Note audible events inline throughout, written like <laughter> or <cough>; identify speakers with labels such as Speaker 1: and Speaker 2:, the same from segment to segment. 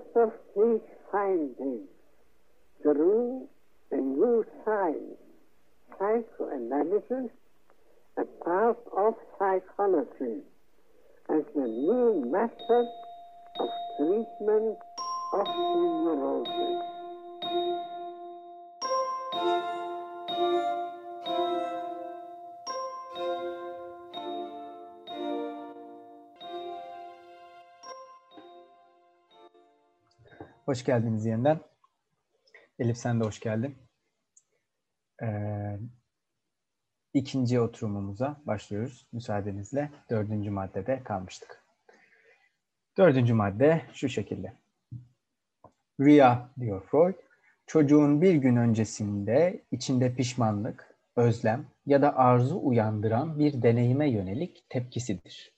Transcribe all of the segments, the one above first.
Speaker 1: result of these findings, through a new science, psychoanalysis, a part of psychology, as the new method of treatment of neurosis.
Speaker 2: Hoş geldiniz yeniden. Elif sen de hoş geldin. Ee, ikinci oturumumuza başlıyoruz müsaadenizle. Dördüncü maddede kalmıştık. Dördüncü madde şu şekilde. Rüya diyor Freud, çocuğun bir gün öncesinde içinde pişmanlık, özlem ya da arzu uyandıran bir deneyime yönelik tepkisidir.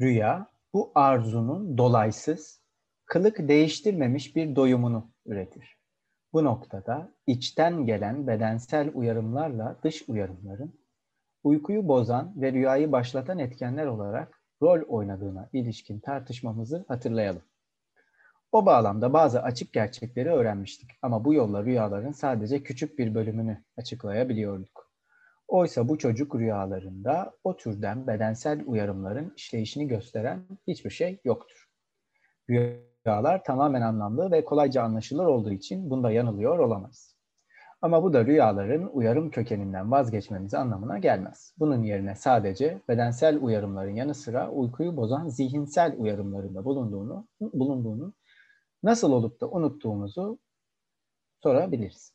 Speaker 2: Rüya, bu arzunun dolaysız, kılık değiştirmemiş bir doyumunu üretir. Bu noktada içten gelen bedensel uyarımlarla dış uyarımların uykuyu bozan ve rüyayı başlatan etkenler olarak rol oynadığına ilişkin tartışmamızı hatırlayalım. O bağlamda bazı açık gerçekleri öğrenmiştik ama bu yolla rüyaların sadece küçük bir bölümünü açıklayabiliyorduk. Oysa bu çocuk rüyalarında o türden bedensel uyarımların işleyişini gösteren hiçbir şey yoktur. Rüyalar tamamen anlamlı ve kolayca anlaşılır olduğu için bunda yanılıyor olamaz. Ama bu da rüyaların uyarım kökeninden vazgeçmemiz anlamına gelmez. Bunun yerine sadece bedensel uyarımların yanı sıra uykuyu bozan zihinsel uyarımlarında bulunduğunu, bulunduğunu nasıl olup da unuttuğumuzu sorabiliriz.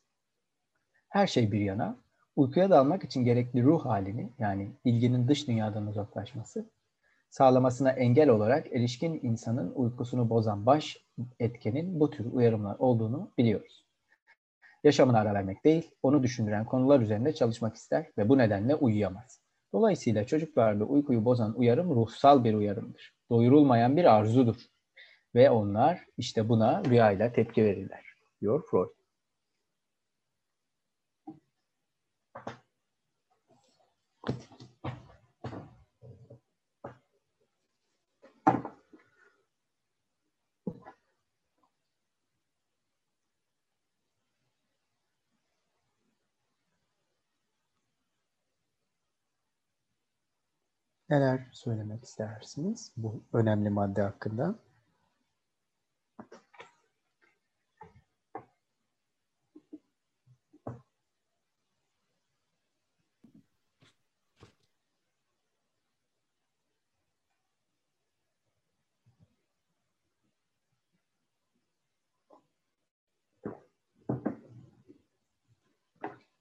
Speaker 2: Her şey bir yana, uykuya dalmak için gerekli ruh halini yani bilginin dış dünyadan uzaklaşması sağlamasına engel olarak erişkin insanın uykusunu bozan baş etkenin bu tür uyarımlar olduğunu biliyoruz. Yaşamına ara vermek değil, onu düşündüren konular üzerinde çalışmak ister ve bu nedenle uyuyamaz. Dolayısıyla çocuklarda uykuyu bozan uyarım ruhsal bir uyarımdır. Doyurulmayan bir arzudur. Ve onlar işte buna rüyayla tepki verirler, diyor Freud. Neler söylemek istersiniz bu önemli madde hakkında?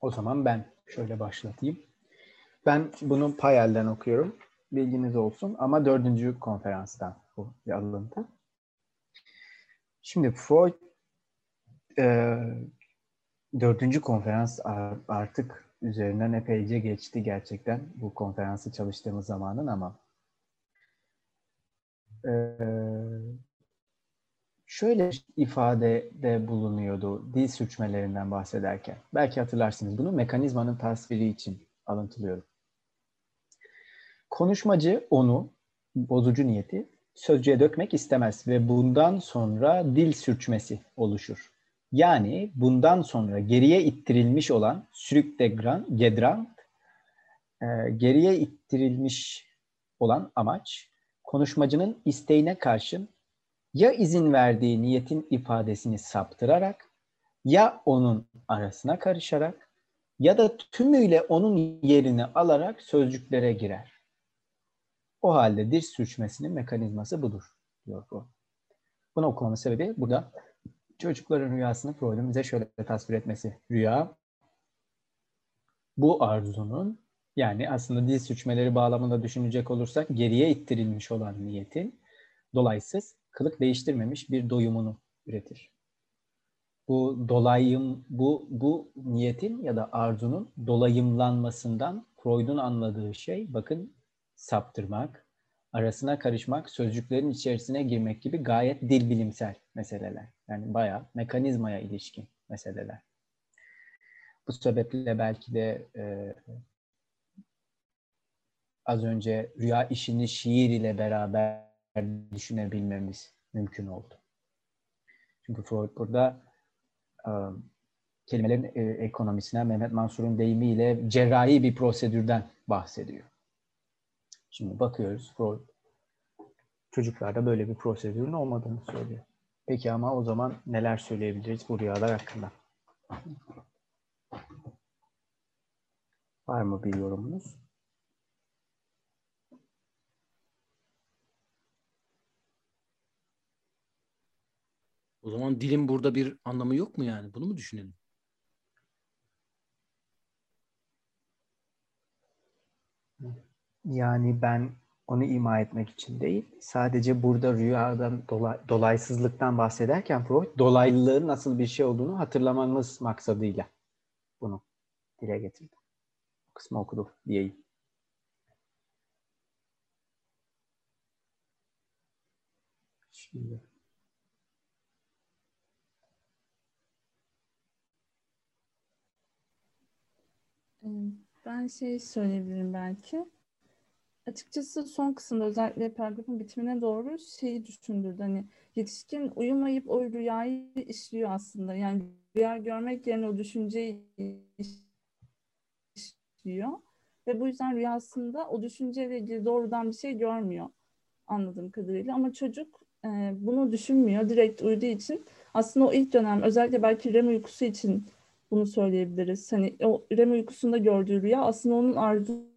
Speaker 2: O zaman ben şöyle başlatayım. Ben bunu Payel'den okuyorum. Bilginiz olsun ama dördüncü konferanstan bu bir alıntı. Şimdi Freud e, dördüncü konferans artık üzerinden epeyce geçti gerçekten bu konferansı çalıştığımız zamanın ama e, şöyle ifadede bulunuyordu dil sürçmelerinden bahsederken. Belki hatırlarsınız bunu mekanizmanın tasviri için alıntılıyorum. Konuşmacı onu, bozucu niyeti, sözcüğe dökmek istemez ve bundan sonra dil sürçmesi oluşur. Yani bundan sonra geriye ittirilmiş olan sürük degran, gedrant, e, geriye ittirilmiş olan amaç, konuşmacının isteğine karşın ya izin verdiği niyetin ifadesini saptırarak ya onun arasına karışarak ya da tümüyle onun yerini alarak sözcüklere girer. O halde diş sürçmesinin mekanizması budur, diyor Freud. Bunu okumamın sebebi burada çocukların rüyasını Freud'un bize şöyle tasvir etmesi. Rüya, bu arzunun yani aslında dil sürçmeleri bağlamında düşünecek olursak geriye ittirilmiş olan niyetin dolaysız kılık değiştirmemiş bir doyumunu üretir. Bu dolayım, bu, bu niyetin ya da arzunun dolayımlanmasından Freud'un anladığı şey bakın saptırmak, arasına karışmak, sözcüklerin içerisine girmek gibi gayet dil bilimsel meseleler. Yani bayağı mekanizmaya ilişkin meseleler. Bu sebeple belki de e, az önce rüya işini şiir ile beraber düşünebilmemiz mümkün oldu. Çünkü Freud burada e, kelimelerin e, ekonomisine Mehmet Mansur'un deyimiyle cerrahi bir prosedürden bahsediyor. Şimdi bakıyoruz Freud çocuklarda böyle bir prosedürün olmadığını söylüyor. Peki ama o zaman neler söyleyebiliriz bu rüyalar hakkında? Var mı bir yorumunuz?
Speaker 3: O zaman dilin burada bir anlamı yok mu yani? Bunu mu düşünelim?
Speaker 2: Yani ben onu ima etmek için değil, sadece burada rüyadan dolay, dolaysızlıktan bahsederken Freud dolaylılığın nasıl bir şey olduğunu hatırlamanız maksadıyla bunu dile getirdi. Bu kısmı okudu diyeyim. Şimdi
Speaker 4: Ben şey söyleyebilirim belki. Açıkçası son kısımda özellikle paragrafın bitimine doğru şeyi düşündürdü. Hani yetişkin uyumayıp o rüyayı işliyor aslında. Yani rüya görmek yerine o düşünceyi işliyor. Ve bu yüzden rüyasında o düşünceyle ilgili doğrudan bir şey görmüyor anladığım kadarıyla. Ama çocuk e, bunu düşünmüyor. Direkt uyuduğu için aslında o ilk dönem özellikle belki REM uykusu için bunu söyleyebiliriz. Hani o REM uykusunda gördüğü rüya aslında onun arzusunun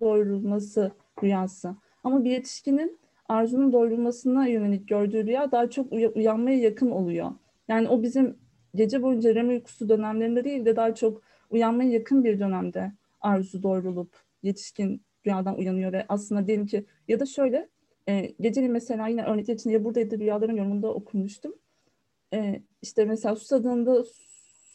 Speaker 4: doyurulması rüyası. Ama bir yetişkinin arzunun doyurulmasına yönelik gördüğü rüya daha çok uy- uyanmaya yakın oluyor. Yani o bizim gece boyunca REM uykusu dönemlerinde değil de daha çok uyanmaya yakın bir dönemde arzu doyurulup yetişkin rüyadan uyanıyor ve aslında diyelim ki ya da şöyle e, geceliğin mesela yine örnekler için ya buradaydı rüyaların yorumunda okumuştum. E, işte mesela susadığında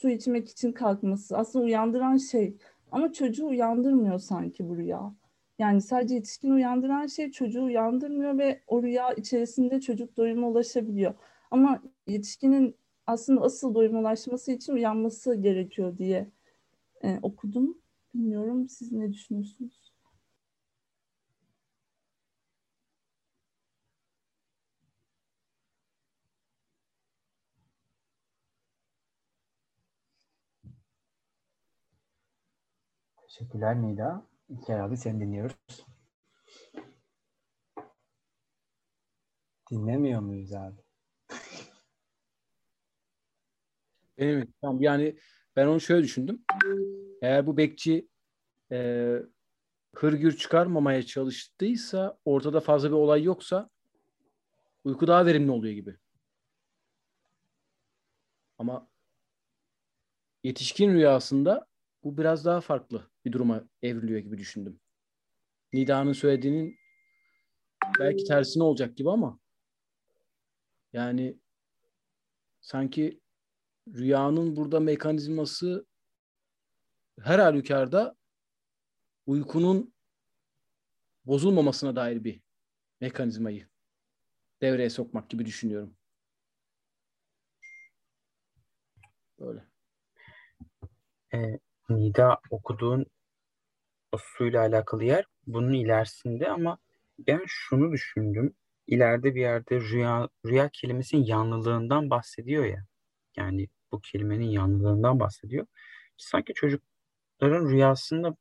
Speaker 4: su içmek için kalkması aslında uyandıran şey ama çocuğu uyandırmıyor sanki bu rüya. Yani sadece yetişkin uyandıran şey çocuğu uyandırmıyor ve o rüya içerisinde çocuk doyuma ulaşabiliyor. Ama yetişkinin aslında asıl doyuma ulaşması için uyanması gerekiyor diye e, okudum. Bilmiyorum siz ne düşünüyorsunuz?
Speaker 2: Teşekkürler Nida. İlker abi seni dinliyoruz. Dinlemiyor muyuz abi? <laughs>
Speaker 3: Benim tamam yani ben onu şöyle düşündüm. Eğer bu bekçi e, hırgür çıkarmamaya çalıştıysa ortada fazla bir olay yoksa uyku daha verimli oluyor gibi. Ama yetişkin rüyasında bu biraz daha farklı bir duruma evriliyor gibi düşündüm. Nida'nın söylediğinin belki tersine olacak gibi ama yani sanki rüyanın burada mekanizması her halükarda uykunun bozulmamasına dair bir mekanizmayı devreye sokmak gibi düşünüyorum. Böyle.
Speaker 5: E, Nida okuduğun o suyla alakalı yer bunun ilerisinde ama ben şunu düşündüm. İleride bir yerde rüya, rüya kelimesinin yanlılığından bahsediyor ya. Yani bu kelimenin yanlılığından bahsediyor. Sanki çocukların rüyasında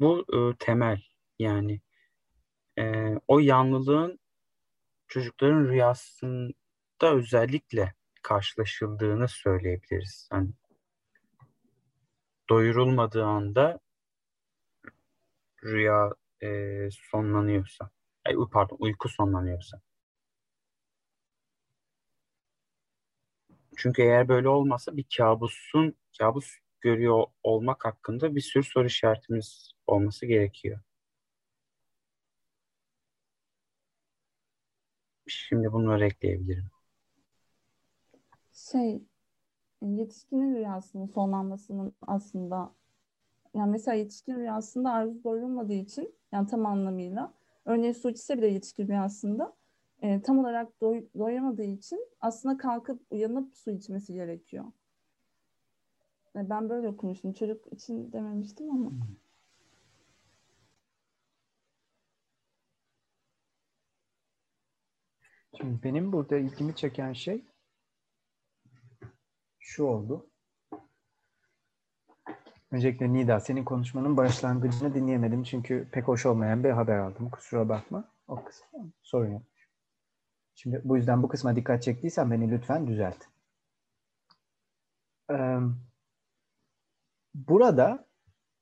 Speaker 5: bu e, temel yani e, o yanlılığın çocukların rüyasında özellikle karşılaşıldığını söyleyebiliriz. Hani doyurulmadığı anda rüya e, sonlanıyorsa, ay, pardon uyku sonlanıyorsa. Çünkü eğer böyle olmasa bir kabusun kabus görüyor olmak hakkında bir sürü soru işaretimiz olması gerekiyor. Şimdi bunları ekleyebilirim.
Speaker 4: Şey, yetişkinin rüyasının sonlanmasının aslında yani mesela yetişkin rüyasında arzu doyurulmadığı için yani tam anlamıyla örneğin su içse bile yetişkin rüyasında e, tam olarak doy, doyamadığı için aslında kalkıp uyanıp su içmesi gerekiyor. E, ben böyle okumuştum. Çocuk için dememiştim ama.
Speaker 2: Şimdi benim burada ilgimi çeken şey şu oldu. Öncelikle Nida, senin konuşmanın başlangıcını dinleyemedim çünkü pek hoş olmayan bir haber aldım. Kusura bakma. O kısmı sorun yok. Şimdi bu yüzden bu kısma dikkat çektiysen beni lütfen düzelt. Ee, burada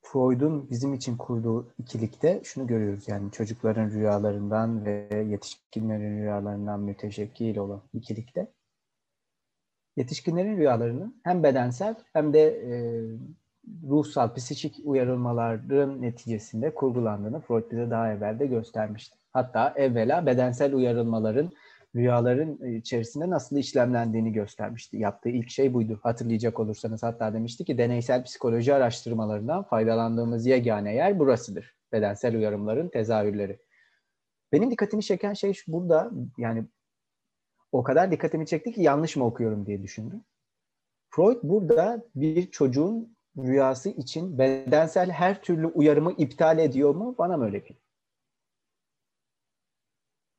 Speaker 2: Freud'un bizim için kurduğu ikilikte şunu görüyoruz. Yani çocukların rüyalarından ve yetişkinlerin rüyalarından müteşekkil olan ikilikte yetişkinlerin rüyalarının hem bedensel hem de e, ruhsal, psikik uyarılmaların neticesinde kurgulandığını Freud bize daha evvel de göstermişti. Hatta evvela bedensel uyarılmaların rüyaların içerisinde nasıl işlemlendiğini göstermişti. Yaptığı ilk şey buydu. Hatırlayacak olursanız hatta demişti ki deneysel psikoloji araştırmalarından faydalandığımız yegane yer burasıdır. Bedensel uyarımların tezahürleri. Benim dikkatimi çeken şey şu, burada yani o kadar dikkatimi çekti ki yanlış mı okuyorum diye düşündüm. Freud burada bir çocuğun rüyası için bedensel her türlü uyarımı iptal ediyor mu? Bana mı öyle geliyor?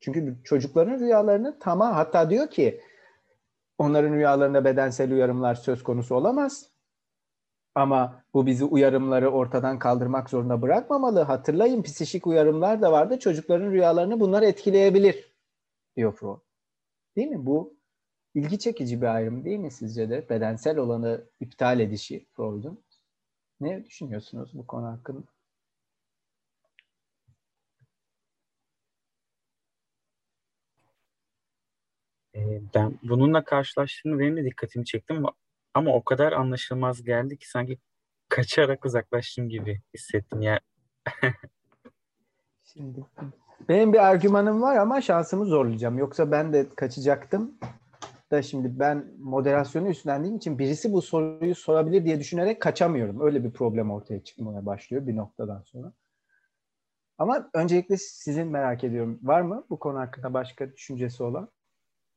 Speaker 2: Çünkü çocukların rüyalarını tamam hatta diyor ki onların rüyalarında bedensel uyarımlar söz konusu olamaz. Ama bu bizi uyarımları ortadan kaldırmak zorunda bırakmamalı. Hatırlayın psikik uyarımlar da vardı. Çocukların rüyalarını bunlar etkileyebilir diyor Freud. Değil mi? Bu ilgi çekici bir ayrım değil mi sizce de? Bedensel olanı iptal edişi Freud'un. Ne düşünüyorsunuz bu konu hakkında?
Speaker 5: Ee, ben bununla karşılaştığımda benim de dikkatimi çektim ama o kadar anlaşılmaz geldi ki sanki kaçarak uzaklaştım gibi hissettim ya. <laughs>
Speaker 2: Şimdi benim bir argümanım var ama şansımı zorlayacağım. Yoksa ben de kaçacaktım. Da şimdi ben moderasyonu üstlendiğim için birisi bu soruyu sorabilir diye düşünerek kaçamıyorum. Öyle bir problem ortaya çıkmaya başlıyor bir noktadan sonra. Ama öncelikle sizin merak ediyorum. Var mı bu konu hakkında başka düşüncesi olan?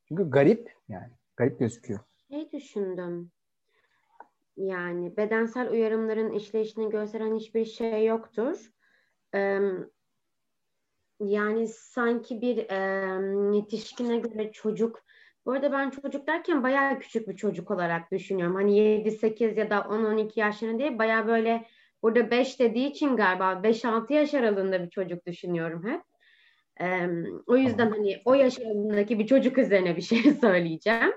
Speaker 2: Çünkü garip yani. Garip gözüküyor.
Speaker 6: Şey düşündüm. Yani bedensel uyarımların işleyişini gösteren hiçbir şey yoktur. Ee, yani sanki bir e, yetişkine göre çocuk bu arada ben çocuk derken bayağı küçük bir çocuk olarak düşünüyorum. Hani 7-8 ya da 10-12 yaşlarında değil bayağı böyle burada 5 dediği için galiba 5-6 yaş aralığında bir çocuk düşünüyorum hep. Ee, o yüzden hani o yaş aralığındaki bir çocuk üzerine bir şey <laughs> söyleyeceğim.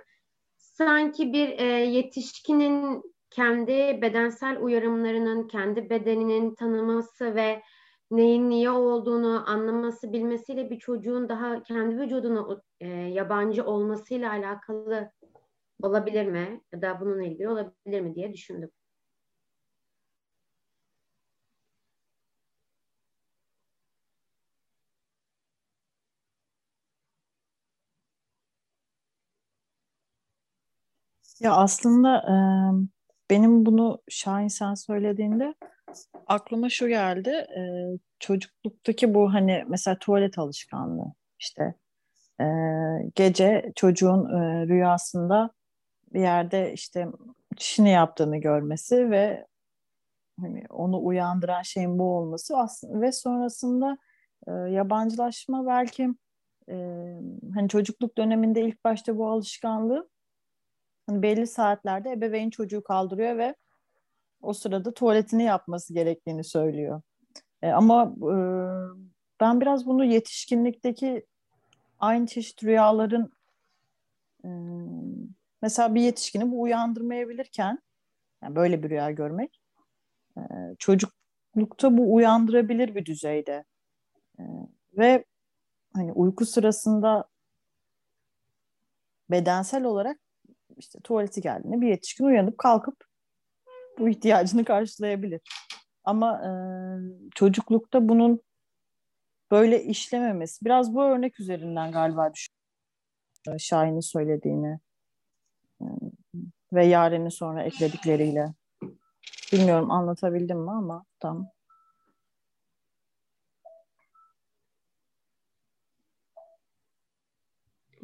Speaker 6: Sanki bir e, yetişkinin kendi bedensel uyarımlarının, kendi bedeninin tanıması ve neyin niye olduğunu anlaması, bilmesiyle bir çocuğun daha kendi vücuduna e, yabancı olmasıyla alakalı olabilir mi? Ya da bununla ilgili olabilir mi diye düşündüm.
Speaker 7: Ya aslında e, benim bunu Şahin sen söylediğinde aklıma şu geldi. E, çocukluktaki bu hani mesela tuvalet alışkanlığı işte e, gece çocuğun e, rüyasında bir yerde işte çişini yaptığını görmesi ve hani onu uyandıran şeyin bu olması aslında ve sonrasında e, yabancılaşma belki e, hani çocukluk döneminde ilk başta bu alışkanlığı hani belli saatlerde ebeveyn çocuğu kaldırıyor ve o sırada tuvaletini yapması gerektiğini söylüyor. E, ama e, ben biraz bunu yetişkinlikteki aynı çeşit rüyaların e, mesela bir yetişkini bu uyandırmayabilirken yani böyle bir rüya görmek e, çocuklukta bu uyandırabilir bir düzeyde e, ve hani uyku sırasında bedensel olarak işte tuvaleti geldiğinde bir yetişkin uyanıp kalkıp bu ihtiyacını karşılayabilir. Ama e, çocuklukta bunun böyle işlememesi. Biraz bu örnek üzerinden galiba düşünüyorum. Şahin'in söylediğini e, ve Yaren'in sonra ekledikleriyle. Bilmiyorum anlatabildim mi ama tam.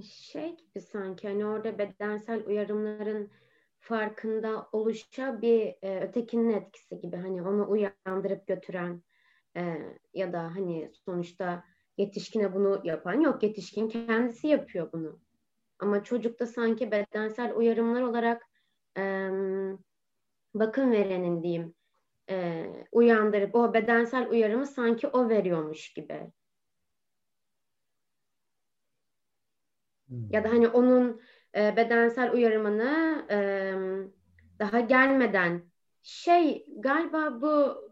Speaker 6: Şey gibi sanki hani orada bedensel uyarımların farkında oluşa bir e, ötekinin etkisi gibi hani onu uyandırıp götüren e, ya da hani sonuçta Yetişkine bunu yapan yok. Yetişkin kendisi yapıyor bunu. Ama çocukta sanki bedensel uyarımlar olarak e, bakım verenin diyeyim e, uyandırıp o bedensel uyarımı sanki o veriyormuş gibi. Ya da hani onun e, bedensel uyarımını e, daha gelmeden şey galiba bu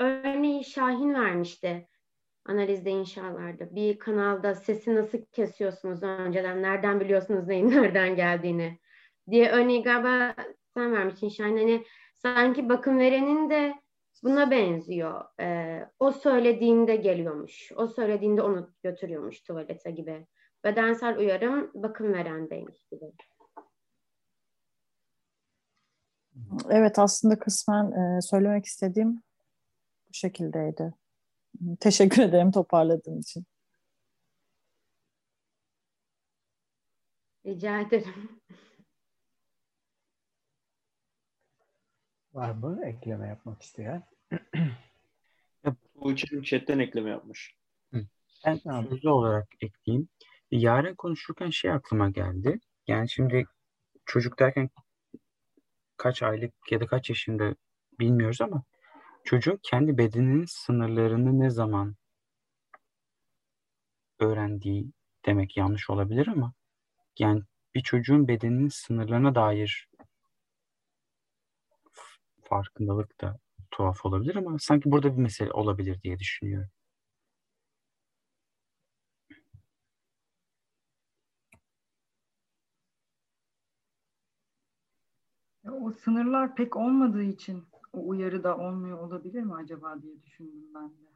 Speaker 6: örneği Şahin vermişti analizde inşalarda. Bir kanalda sesi nasıl kesiyorsunuz önceden, nereden biliyorsunuz neyin <laughs> nereden geldiğini diye örneği galiba sen vermiştin Şahin. Hani sanki bakım verenin de buna benziyor. Ee, o söylediğinde geliyormuş. O söylediğinde onu götürüyormuş tuvalete gibi. Bedensel uyarım bakım verendeymiş gibi.
Speaker 7: Evet aslında kısmen e, söylemek istediğim bu şekildeydi. Teşekkür ederim toparladığın için.
Speaker 6: Rica ederim.
Speaker 2: Var mı ekleme yapmak isteyen?
Speaker 8: Bu için chatten ekleme yapmış.
Speaker 5: Ben
Speaker 2: Tamam.
Speaker 5: sözlü olarak ekleyeyim. Yaren konuşurken şey aklıma geldi. Yani şimdi çocuk derken kaç aylık ya da kaç yaşında bilmiyoruz ama çocuğun kendi bedeninin sınırlarını ne zaman öğrendiği demek yanlış olabilir ama yani bir çocuğun bedeninin sınırlarına dair farkındalık da tuhaf olabilir ama sanki burada bir mesele olabilir diye düşünüyorum.
Speaker 9: O sınırlar pek olmadığı için o uyarı da olmuyor olabilir mi acaba diye düşündüm ben de.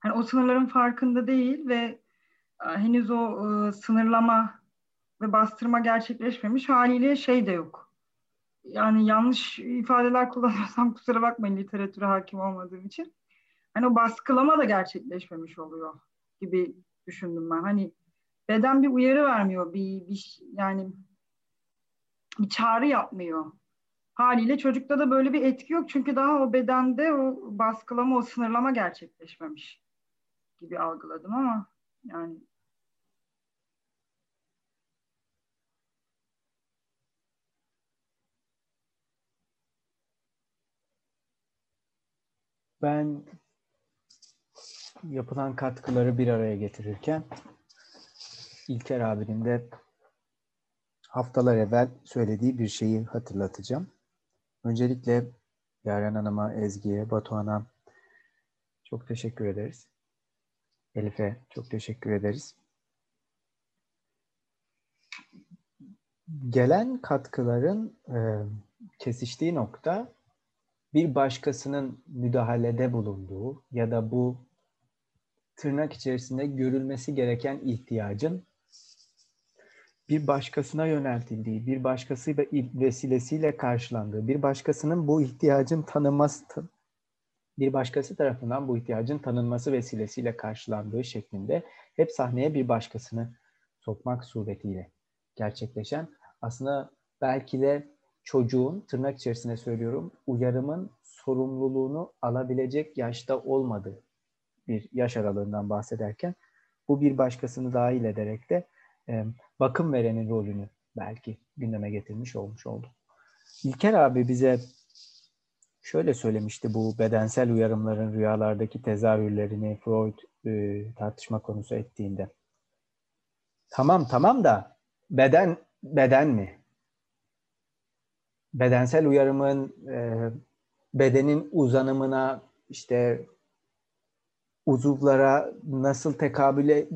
Speaker 9: Hani o sınırların farkında değil ve e, henüz o e, sınırlama ve bastırma gerçekleşmemiş haliyle şey de yok. Yani yanlış ifadeler kullanıyorsam <laughs> kusura bakmayın literatüre hakim olmadığım için. Hani o baskılama da gerçekleşmemiş oluyor gibi düşündüm ben. Hani beden bir uyarı vermiyor, bir, bir yani bir çağrı yapmıyor. Haliyle çocukta da böyle bir etki yok. Çünkü daha o bedende o baskılama, o sınırlama gerçekleşmemiş gibi algıladım ama yani
Speaker 2: Ben yapılan katkıları bir araya getirirken İlker abinin de haftalar evvel söylediği bir şeyi hatırlatacağım. Öncelikle Yaren Hanım'a, Ezgi'ye, Batuhan'a çok teşekkür ederiz. Elif'e çok teşekkür ederiz. Gelen katkıların e, kesiştiği nokta bir başkasının müdahalede bulunduğu ya da bu tırnak içerisinde görülmesi gereken ihtiyacın bir başkasına yöneltildiği, bir başkasıyla vesilesiyle karşılandığı, bir başkasının bu ihtiyacın tanınması, bir başkası tarafından bu ihtiyacın tanınması vesilesiyle karşılandığı şeklinde hep sahneye bir başkasını sokmak suretiyle gerçekleşen aslında belki de çocuğun tırnak içerisinde söylüyorum uyarımın sorumluluğunu alabilecek yaşta olmadığı bir yaş aralığından bahsederken bu bir başkasını dahil ederek de bakım verenin rolünü belki gündeme getirmiş olmuş oldu. İlker abi bize şöyle söylemişti bu bedensel uyarımların rüyalardaki tezahürlerini Freud e, tartışma konusu ettiğinde. Tamam tamam da beden beden mi? Bedensel uyarımın e, bedenin uzanımına işte uzuvlara nasıl tekabül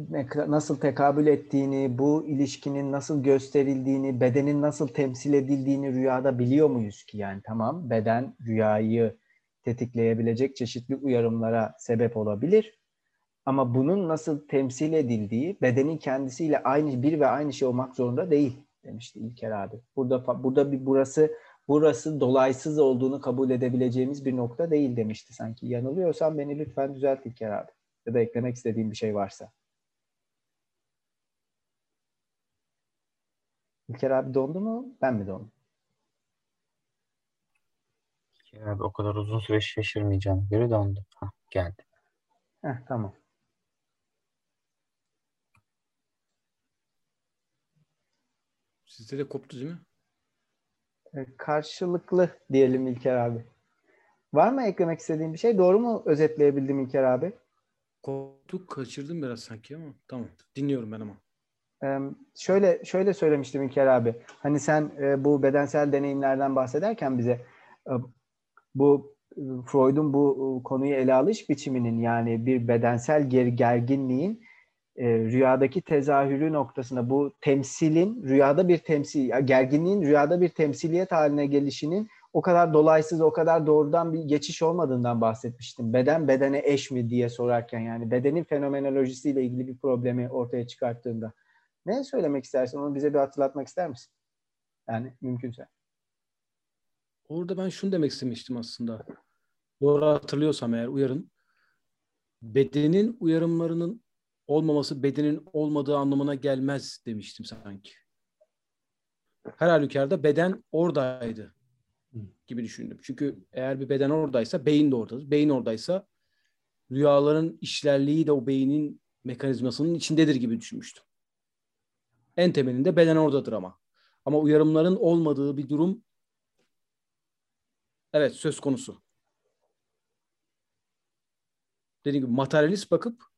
Speaker 2: nasıl tekabül ettiğini, bu ilişkinin nasıl gösterildiğini, bedenin nasıl temsil edildiğini rüyada biliyor muyuz ki? Yani tamam beden rüyayı tetikleyebilecek çeşitli uyarımlara sebep olabilir. Ama bunun nasıl temsil edildiği bedenin kendisiyle aynı bir ve aynı şey olmak zorunda değil demişti İlker abi. Burada burada bir burası burası dolaysız olduğunu kabul edebileceğimiz bir nokta değil demişti sanki. Yanılıyorsam beni lütfen düzelt İlker abi. Ya da eklemek istediğim bir şey varsa. İlker abi dondu mu? Ben mi dondum?
Speaker 5: İlker abi o kadar uzun süre şaşırmayacağım. Göre dondu. Hah, geldi.
Speaker 2: Heh, tamam.
Speaker 3: Sizde de koptu değil mi?
Speaker 2: E, karşılıklı diyelim İlker abi. Var mı eklemek istediğin bir şey? Doğru mu özetleyebildim İlker abi?
Speaker 3: Koptuk, kaçırdım biraz sanki ama tamam. Dinliyorum ben ama.
Speaker 2: Ee, şöyle şöyle söylemiştim İlker abi. Hani sen e, bu bedensel deneyimlerden bahsederken bize e, bu e, Freud'un bu e, konuyu ele alış biçiminin yani bir bedensel ger gerginliğin e, rüyadaki tezahürü noktasında bu temsilin rüyada bir temsil, gerginliğin rüyada bir temsiliyet haline gelişinin o kadar dolaysız, o kadar doğrudan bir geçiş olmadığından bahsetmiştim. Beden bedene eş mi diye sorarken yani bedenin fenomenolojisiyle ilgili bir problemi ortaya çıkarttığında. Ne söylemek istersin? Onu bize bir hatırlatmak ister misin? Yani mümkünse.
Speaker 3: Orada ben şunu demek istemiştim aslında. Doğru hatırlıyorsam eğer uyarın. Bedenin uyarımlarının olmaması bedenin olmadığı anlamına gelmez demiştim sanki. Her halükarda beden oradaydı gibi düşündüm. Çünkü eğer bir beden oradaysa beyin de oradadır. Beyin oradaysa rüyaların işlerliği de o beynin mekanizmasının içindedir gibi düşünmüştüm. En temelinde beden oradadır ama. Ama uyarımların olmadığı bir durum evet söz konusu. Dediğim gibi materyalist bakıp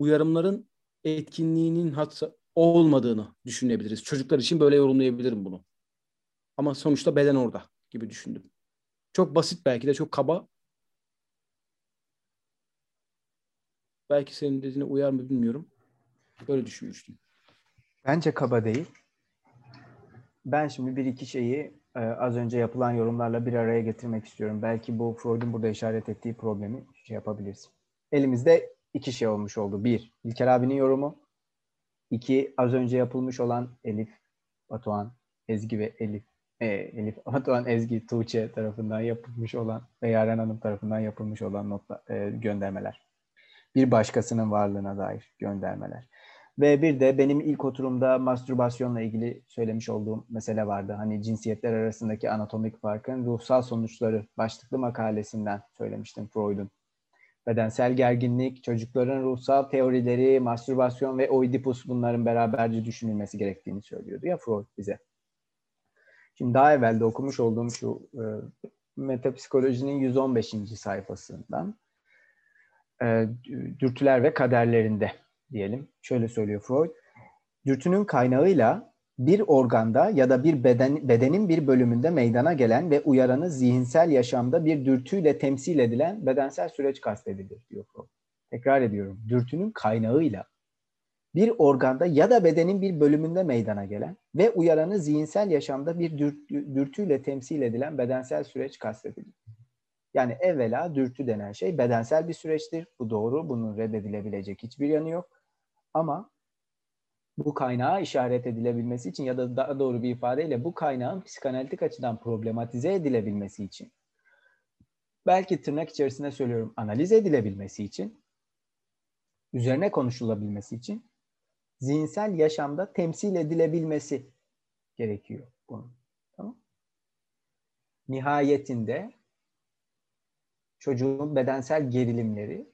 Speaker 3: uyarımların etkinliğinin hatta olmadığını düşünebiliriz. Çocuklar için böyle yorumlayabilirim bunu. Ama sonuçta beden orada gibi düşündüm. Çok basit belki de çok kaba. Belki senin dediğine uyar mı bilmiyorum. Böyle düşünmüştüm.
Speaker 2: Bence kaba değil. Ben şimdi bir iki şeyi e, az önce yapılan yorumlarla bir araya getirmek istiyorum. Belki bu Freud'un burada işaret ettiği problemi şey yapabiliriz. Elimizde iki şey olmuş oldu. Bir, İlker abinin yorumu. İki, az önce yapılmış olan Elif, Batuhan, Ezgi ve Elif, e, Elif, Batuhan, Ezgi, Tuğçe tarafından yapılmış olan ve Yaren Hanım tarafından yapılmış olan notla, e, göndermeler. Bir başkasının varlığına dair göndermeler. Ve bir de benim ilk oturumda mastürbasyonla ilgili söylemiş olduğum mesele vardı. Hani cinsiyetler arasındaki anatomik farkın ruhsal sonuçları başlıklı makalesinden söylemiştim Freud'un. Bedensel gerginlik, çocukların ruhsal teorileri, mastürbasyon ve oidipus bunların beraberce düşünülmesi gerektiğini söylüyordu ya Freud bize. Şimdi daha evvel de okumuş olduğum şu e, metapsikolojinin 115. sayfasından e, dürtüler ve kaderlerinde diyelim. Şöyle söylüyor Freud. Dürtünün kaynağıyla bir organda ya da bir beden, bedenin bir bölümünde meydana gelen ve uyaranı zihinsel yaşamda bir dürtüyle temsil edilen bedensel süreç kastedilir diyor Freud. Tekrar ediyorum. Dürtünün kaynağıyla bir organda ya da bedenin bir bölümünde meydana gelen ve uyaranı zihinsel yaşamda bir dürtü, dürtüyle temsil edilen bedensel süreç kastedilir. Yani evvela dürtü denen şey bedensel bir süreçtir. Bu doğru. Bunun reddedilebilecek hiçbir yanı yok. Ama bu kaynağa işaret edilebilmesi için ya da daha doğru bir ifadeyle bu kaynağın psikanalitik açıdan problematize edilebilmesi için belki tırnak içerisinde söylüyorum analiz edilebilmesi için üzerine konuşulabilmesi için zihinsel yaşamda temsil edilebilmesi gerekiyor bunun. Tamam? Nihayetinde çocuğun bedensel gerilimleri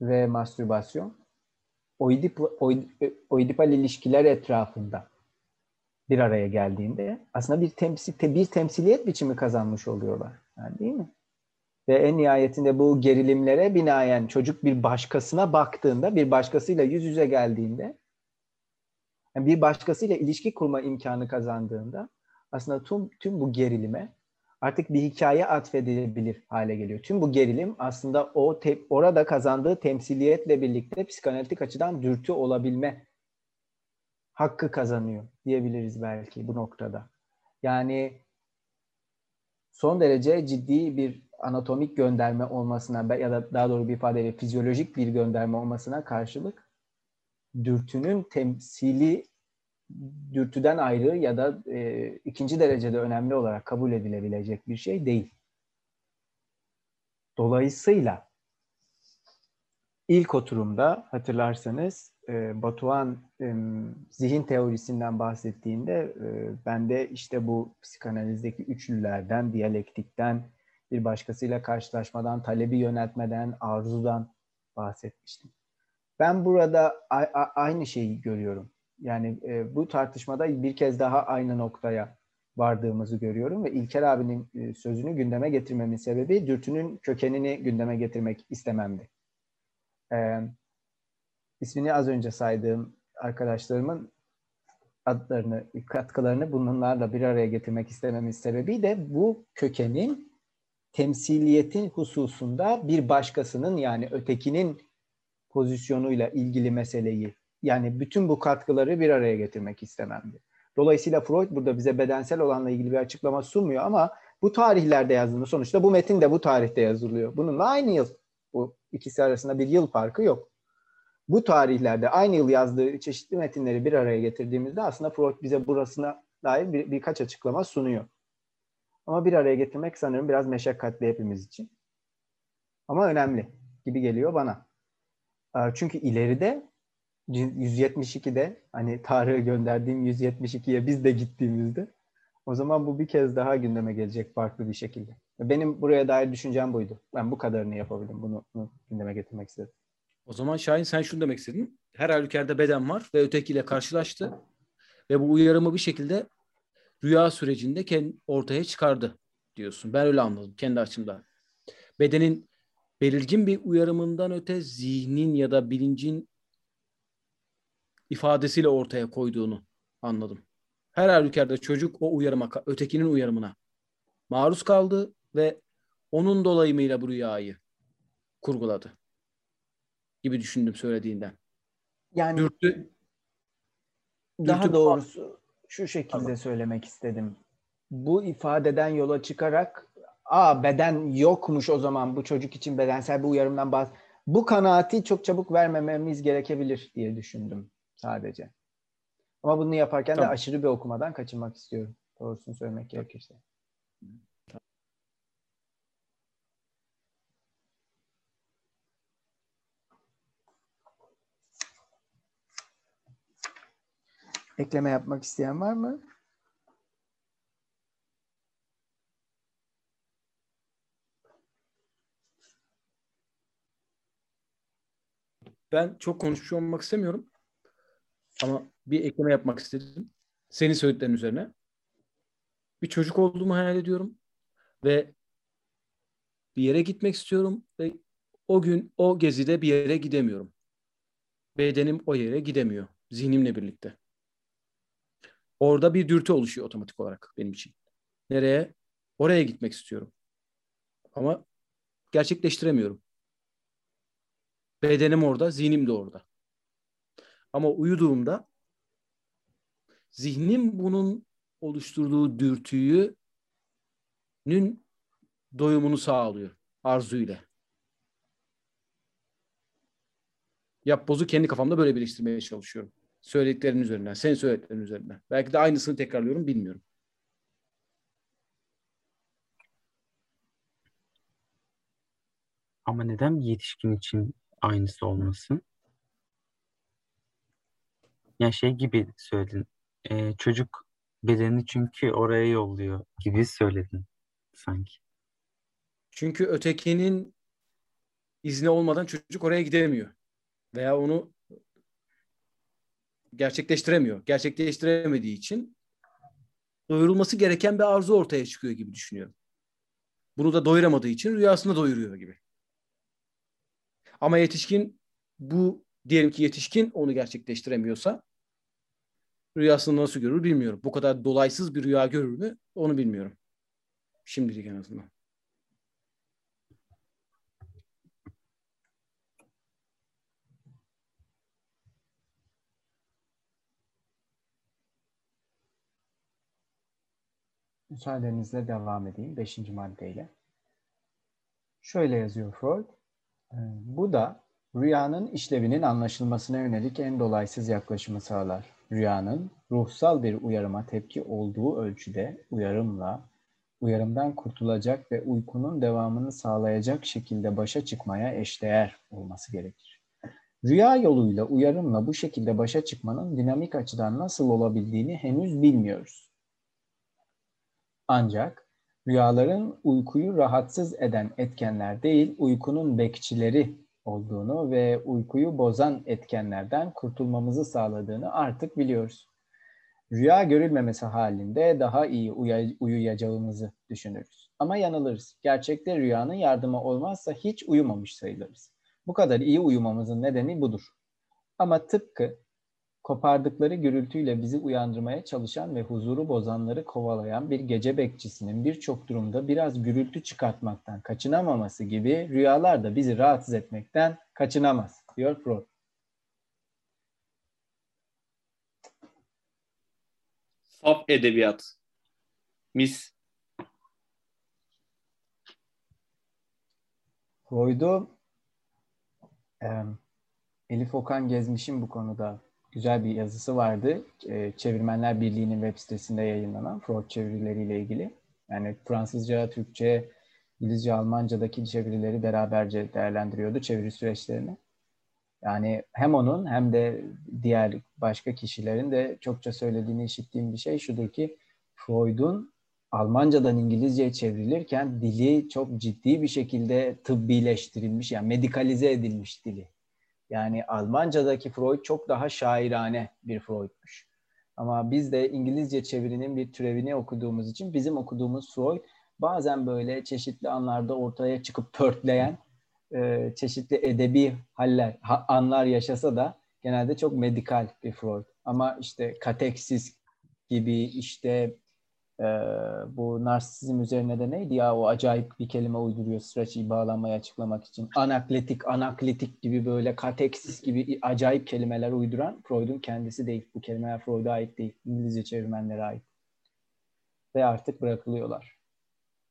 Speaker 2: ve mastürbasyon oidip, oid, oidipal ilişkiler etrafında bir araya geldiğinde aslında bir temsil bir temsiliyet biçimi kazanmış oluyorlar. Yani değil mi? Ve en nihayetinde bu gerilimlere binaen çocuk bir başkasına baktığında, bir başkasıyla yüz yüze geldiğinde, yani bir başkasıyla ilişki kurma imkanı kazandığında aslında tüm, tüm bu gerilime artık bir hikaye atfedilebilir hale geliyor. Tüm bu gerilim aslında o te- orada kazandığı temsiliyetle birlikte psikanalitik açıdan dürtü olabilme hakkı kazanıyor diyebiliriz belki bu noktada. Yani son derece ciddi bir anatomik gönderme olmasına ya da daha doğru bir ifadeyle fizyolojik bir gönderme olmasına karşılık dürtünün temsili dürtüden ayrı ya da e, ikinci derecede önemli olarak kabul edilebilecek bir şey değil. Dolayısıyla ilk oturumda hatırlarsanız e, Batuhan e, zihin teorisinden bahsettiğinde e, ben de işte bu psikanalizdeki üçlülerden, diyalektikten, bir başkasıyla karşılaşmadan, talebi yöneltmeden, arzudan bahsetmiştim. Ben burada aynı şeyi görüyorum Yani e, bu tartışmada bir kez daha aynı noktaya vardığımızı görüyorum ve İlker abinin e, sözünü gündeme getirmemin sebebi dürtünün kökenini gündeme getirmek istememdi. E, ismini az önce saydığım arkadaşlarımın adlarını, katkılarını bunlarla bir araya getirmek istememin sebebi de bu kökenin temsiliyetin hususunda bir başkasının yani ötekinin pozisyonuyla ilgili meseleyi yani bütün bu katkıları bir araya getirmek istememdi. Dolayısıyla Freud burada bize bedensel olanla ilgili bir açıklama sunmuyor ama bu tarihlerde yazdığında sonuçta bu metin de bu tarihte yazılıyor. Bununla aynı yıl. Bu ikisi arasında bir yıl farkı yok. Bu tarihlerde aynı yıl yazdığı çeşitli metinleri bir araya getirdiğimizde aslında Freud bize burasına dair bir, birkaç açıklama sunuyor. Ama bir araya getirmek sanırım biraz meşakkatli hepimiz için. Ama önemli gibi geliyor bana. Çünkü ileride 172'de hani Tarık'ı gönderdiğim 172'ye biz de gittiğimizde o zaman bu bir kez daha gündeme gelecek farklı bir şekilde. Benim buraya dair düşüncem buydu. Ben bu kadarını yapabildim. Bunu, bunu gündeme getirmek istedim.
Speaker 3: O zaman Şahin sen şunu demek istedin. Her halükarda beden var ve ötekiyle karşılaştı. Ve bu uyarımı bir şekilde rüya sürecinde ortaya çıkardı diyorsun. Ben öyle anladım kendi açımdan. Bedenin belirgin bir uyarımından öte zihnin ya da bilincin ifadesiyle ortaya koyduğunu anladım. Her halükarda çocuk o uyarıma, ötekinin uyarımına maruz kaldı ve onun dolayımıyla bu rüyayı kurguladı gibi düşündüm söylediğinden.
Speaker 2: Yani dürtü, daha dürtü doğrusu şu şekilde tamam. söylemek istedim. Bu ifadeden yola çıkarak aa beden yokmuş o zaman bu çocuk için bedensel bir uyarımdan bahs bu kanaati çok çabuk vermememiz gerekebilir diye düşündüm sadece. Ama bunu yaparken tamam. de aşırı bir okumadan kaçınmak istiyorum. Doğrusunu söylemek gerekirse. Ekleme yapmak isteyen var mı?
Speaker 3: Ben çok konuşmuş olmak istemiyorum. Ama bir ekleme yapmak istedim. Senin söylediklerin üzerine. Bir çocuk olduğumu hayal ediyorum. Ve bir yere gitmek istiyorum. Ve o gün o gezide bir yere gidemiyorum. Bedenim o yere gidemiyor. Zihnimle birlikte. Orada bir dürtü oluşuyor otomatik olarak benim için. Nereye? Oraya gitmek istiyorum. Ama gerçekleştiremiyorum. Bedenim orada, zihnim de orada. Ama uyuduğumda zihnim bunun oluşturduğu dürtüyü nün doyumunu sağlıyor arzuyla. Yap bozu kendi kafamda böyle birleştirmeye çalışıyorum. Söylediklerin üzerinden, senin söylediklerin üzerinden. Belki de aynısını tekrarlıyorum, bilmiyorum.
Speaker 5: Ama neden bir yetişkin için aynısı olmasın? Yani şey gibi söyledin. E, çocuk bedeni çünkü oraya yolluyor gibi söyledin sanki.
Speaker 3: Çünkü ötekinin izni olmadan çocuk oraya gidemiyor. Veya onu gerçekleştiremiyor. Gerçekleştiremediği için doyurulması gereken bir arzu ortaya çıkıyor gibi düşünüyorum. Bunu da doyuramadığı için rüyasında doyuruyor gibi. Ama yetişkin bu diyelim ki yetişkin onu gerçekleştiremiyorsa rüyasını nasıl görür bilmiyorum. Bu kadar dolaysız bir rüya görür mü onu bilmiyorum. Şimdilik en azından.
Speaker 2: Müsaadenizle devam edeyim beşinci maddeyle. Şöyle yazıyor Freud. Ee, bu da rüyanın işlevinin anlaşılmasına yönelik en dolaysız yaklaşımı sağlar. Rüyanın ruhsal bir uyarıma tepki olduğu ölçüde uyarımla, uyarımdan kurtulacak ve uykunun devamını sağlayacak şekilde başa çıkmaya eşdeğer olması gerekir. Rüya yoluyla uyarımla bu şekilde başa çıkmanın dinamik açıdan nasıl olabildiğini henüz bilmiyoruz. Ancak rüyaların uykuyu rahatsız eden etkenler değil, uykunun bekçileri olduğunu ve uykuyu bozan etkenlerden kurtulmamızı sağladığını artık biliyoruz. Rüya görülmemesi halinde daha iyi uyuyacağımızı düşünürüz. Ama yanılırız. Gerçekte rüyanın yardımı olmazsa hiç uyumamış sayılırız. Bu kadar iyi uyumamızın nedeni budur. Ama tıpkı kopardıkları gürültüyle bizi uyandırmaya çalışan ve huzuru bozanları kovalayan bir gece bekçisinin birçok durumda biraz gürültü çıkartmaktan kaçınamaması gibi rüyalar da bizi rahatsız etmekten kaçınamaz, diyor Freud.
Speaker 8: Saf edebiyat. Mis.
Speaker 2: Freud'u e, Elif Okan Gezmiş'in bu konuda güzel bir yazısı vardı. E, Çevirmenler Birliği'nin web sitesinde yayınlanan Freud çevirileriyle ilgili. Yani Fransızca, Türkçe, İngilizce, Almanca'daki çevirileri beraberce değerlendiriyordu çeviri süreçlerini. Yani hem onun hem de diğer başka kişilerin de çokça söylediğini işittiğim bir şey şudur ki Freud'un Almancadan İngilizceye çevrilirken dili çok ciddi bir şekilde tıbbileştirilmiş yani medikalize edilmiş dili. Yani Almancadaki Freud çok daha şairane bir Freud'muş. Ama biz de İngilizce çevirinin bir türevini okuduğumuz için bizim okuduğumuz Freud bazen böyle çeşitli anlarda ortaya çıkıp pörtleyen e, çeşitli edebi haller, ha, anlar yaşasa da genelde çok medikal bir Freud. Ama işte kateksis gibi işte e, bu narsizm üzerine de neydi ya o acayip bir kelime uyduruyor sıraçı bağlanmayı açıklamak için. Anakletik, anaklitik gibi böyle kateksis gibi acayip kelimeler uyduran Freud'un kendisi değil. Bu kelimeler Freud'a ait değil. İngilizce çevirmenlere ait. Ve artık bırakılıyorlar.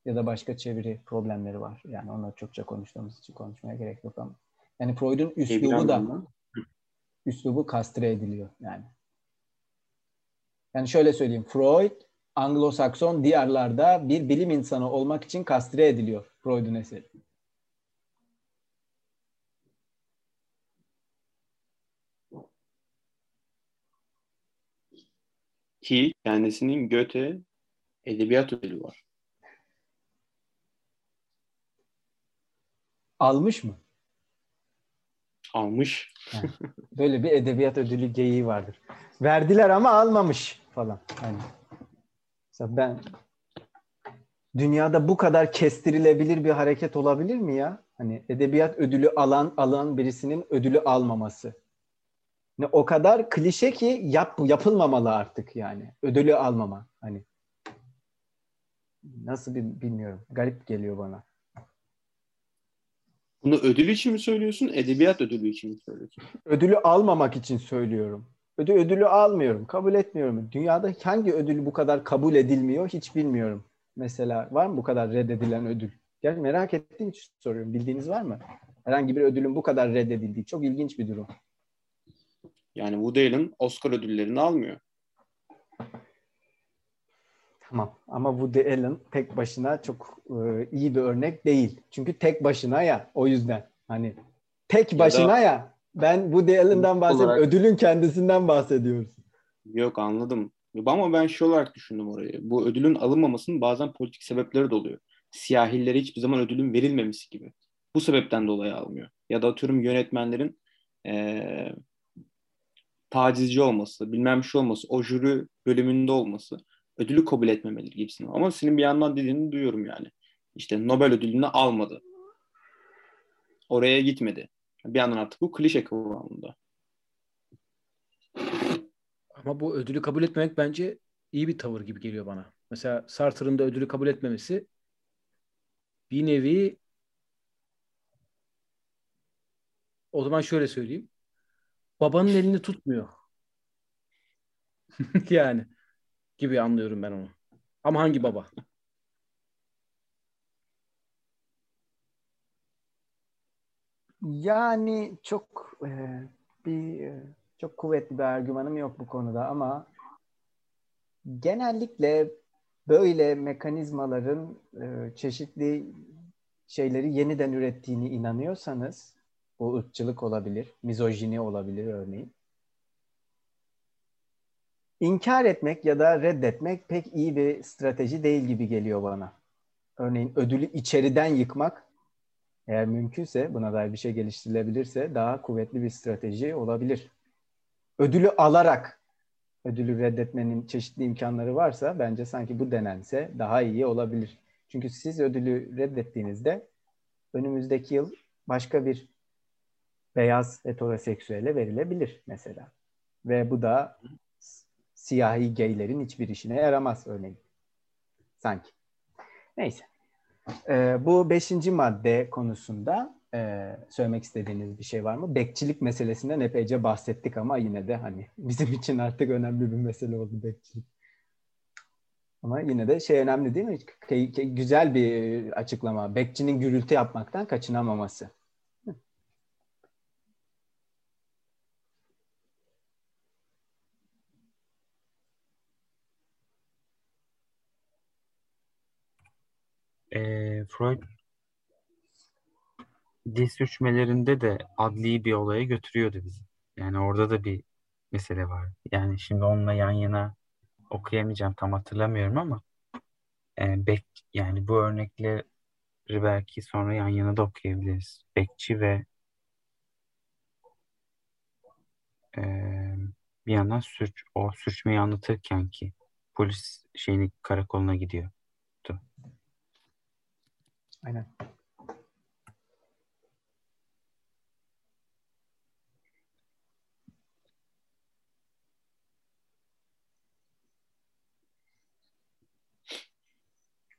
Speaker 2: Ya da başka çeviri problemleri var. Yani onları çokça konuştuğumuz için konuşmaya gerek yok ama. Yani Freud'un üslubu da üslubu kastre ediliyor yani. Yani şöyle söyleyeyim. Freud Anglo-Sakson diyarlarda bir bilim insanı olmak için kastre ediliyor Freud'un eseri.
Speaker 8: Ki kendisinin Goethe edebiyat ödülü var.
Speaker 2: Almış mı?
Speaker 8: Almış.
Speaker 2: böyle bir edebiyat ödülü geyiği vardır. Verdiler ama almamış falan. Yani Mesela ben dünyada bu kadar kestirilebilir bir hareket olabilir mi ya? Hani edebiyat ödülü alan alan birisinin ödülü almaması. Ne o kadar klişe ki yap yapılmamalı artık yani. Ödülü almama hani. Nasıl bir bilmiyorum. Garip geliyor bana.
Speaker 8: Bunu ödül için mi söylüyorsun, edebiyat ödülü için mi söylüyorsun?
Speaker 2: Ödülü almamak için söylüyorum. Ödül, ödülü almıyorum. Kabul etmiyorum. Dünyada hangi ödülü bu kadar kabul edilmiyor hiç bilmiyorum. Mesela var mı bu kadar reddedilen ödül? Yani merak ettiğim için soruyorum. Bildiğiniz var mı? Herhangi bir ödülün bu kadar reddedildiği. Çok ilginç bir durum.
Speaker 8: Yani Woody Allen Oscar ödüllerini almıyor.
Speaker 2: Tamam ama Woody Allen tek başına çok e, iyi bir örnek değil. Çünkü tek başına ya o yüzden. Hani tek başına ya, da, ya ben bu Allen'dan bahsediyorum. Olarak... Ödülün kendisinden bahsediyoruz.
Speaker 8: Yok anladım. Ama ben şu olarak düşündüm orayı. Bu ödülün alınmamasının bazen politik sebepleri de oluyor. Siyahillere hiçbir zaman ödülün verilmemesi gibi. Bu sebepten dolayı almıyor. Ya da atıyorum yönetmenlerin ee, tacizci olması, bilmem şu olması, o jüri bölümünde olması ödülü kabul etmemeleri gibisine. Ama senin bir yandan dediğini duyuyorum yani. İşte Nobel ödülünü almadı. Oraya gitmedi. Bir yandan artık bu klişe kıvamında.
Speaker 3: Ama bu ödülü kabul etmemek bence iyi bir tavır gibi geliyor bana. Mesela Sartre'ın da ödülü kabul etmemesi bir nevi o zaman şöyle söyleyeyim. Babanın elini tutmuyor. <laughs> yani gibi anlıyorum ben onu. Ama hangi baba?
Speaker 2: Yani çok e, bir e, çok kuvvetli bir argümanım yok bu konuda ama genellikle böyle mekanizmaların e, çeşitli şeyleri yeniden ürettiğini inanıyorsanız bu ırkçılık olabilir, mizojini olabilir örneğin. İnkar etmek ya da reddetmek pek iyi bir strateji değil gibi geliyor bana. Örneğin ödülü içeriden yıkmak Eğer mümkünse buna dair bir şey geliştirilebilirse daha kuvvetli bir strateji olabilir. Ödülü alarak ödülü reddetmenin çeşitli imkanları varsa bence sanki bu denense daha iyi olabilir. Çünkü siz ödülü reddettiğinizde önümüzdeki yıl başka bir beyaz heteroseksüele verilebilir mesela. Ve bu da siyahi gaylerin hiçbir işine yaramaz örneğin. Sanki. Neyse. Ee, bu beşinci madde konusunda e, söylemek istediğiniz bir şey var mı? Bekçilik meselesinden epeyce bahsettik ama yine de hani <laughs> bizim için artık önemli bir mesele oldu bekçilik. Ama yine de şey önemli değil mi? Güzel bir açıklama. Bekçinin gürültü yapmaktan kaçınamaması.
Speaker 5: Ee, Freud dil sürçmelerinde de adli bir olaya götürüyordu bizi. Yani orada da bir mesele var. Yani şimdi onunla yan yana okuyamayacağım tam hatırlamıyorum ama e, bek yani bu örnekleri belki sonra yan yana da okuyabiliriz. Bekçi ve e, bir yandan sürç, o sürçmeyi anlatırken ki polis şeyini karakoluna gidiyor.
Speaker 2: Aynen.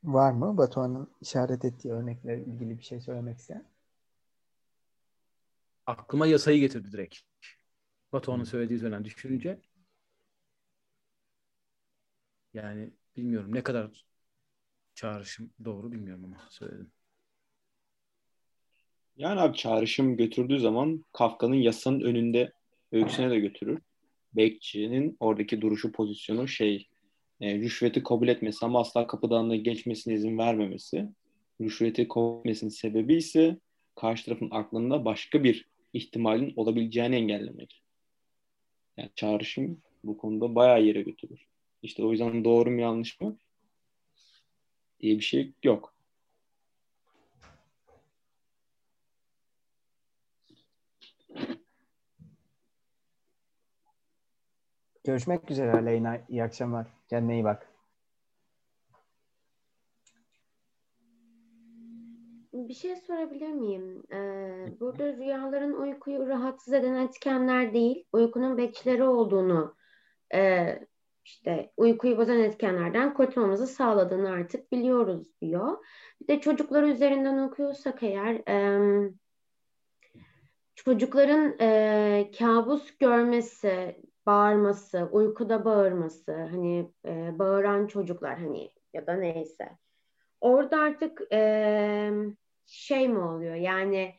Speaker 2: Var mı Batuhan'ın işaret ettiği örnekle ilgili bir şey söylemek isteyen?
Speaker 3: Aklıma yasayı getirdi direkt. Batuhan'ın söylediği üzerinden düşününce yani bilmiyorum ne kadar çağrışım doğru bilmiyorum ama söyledim.
Speaker 8: Yani abi çağrışım götürdüğü zaman Kafka'nın yasanın önünde öyküsüne de götürür. Bekçinin oradaki duruşu pozisyonu şey e, rüşveti kabul etmesi ama asla kapıdan da geçmesine izin vermemesi. Rüşveti kabul etmesinin sebebi ise karşı tarafın aklında başka bir ihtimalin olabileceğini engellemek. Yani çağrışım bu konuda bayağı yere götürür. İşte o yüzden doğru mu yanlış mı diye bir şey yok.
Speaker 2: Görüşmek üzere Aleyna. İyi akşamlar. Kendine iyi bak.
Speaker 6: Bir şey sorabilir miyim? Ee, burada rüyaların uykuyu rahatsız eden etkenler değil, uykunun bekçileri olduğunu, e, işte uykuyu bozan etkenlerden kurtulmamızı sağladığını artık biliyoruz diyor. Bir de çocuklar üzerinden okuyorsak eğer, e, çocukların e, kabus görmesi, bağırması, uykuda bağırması, hani e, bağıran çocuklar hani ya da neyse. Orada artık e, şey mi oluyor? Yani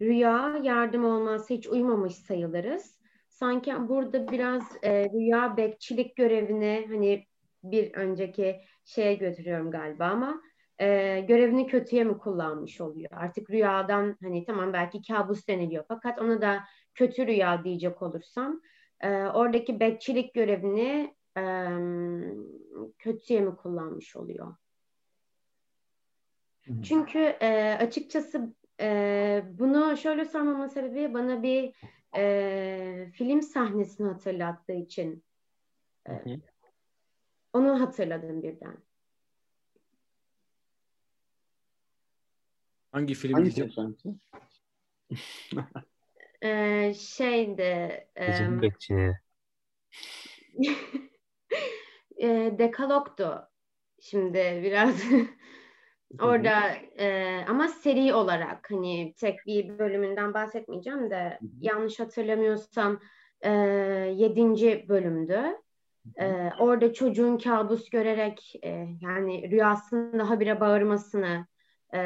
Speaker 6: rüya yardım olmazsa hiç uyumamış sayılırız. Sanki burada biraz e, rüya bekçilik görevini hani bir önceki şeye götürüyorum galiba ama e, görevini kötüye mi kullanmış oluyor? Artık rüyadan hani tamam belki kabus deniliyor fakat ona da kötü rüya diyecek olursam e, oradaki bekçilik görevini e, kötüye mi kullanmış oluyor? Çünkü e, açıkçası e, bunu şöyle sormamın sebebi bana bir e, film sahnesini hatırlattığı için e, onu hatırladım birden.
Speaker 3: Hangi film
Speaker 8: Hangi
Speaker 3: diyeceğim?
Speaker 8: sanki? <laughs>
Speaker 6: E, şeydi e,
Speaker 5: bekçileri. <laughs>
Speaker 6: e, Dekalog'du. Şimdi biraz <laughs> orada e, ama seri olarak hani tek bir bölümünden bahsetmeyeceğim de yanlış hatırlamıyorsam e, yedinci bölümdü. E, orada çocuğun kabus görerek e, yani rüyasında habire bağırmasını e,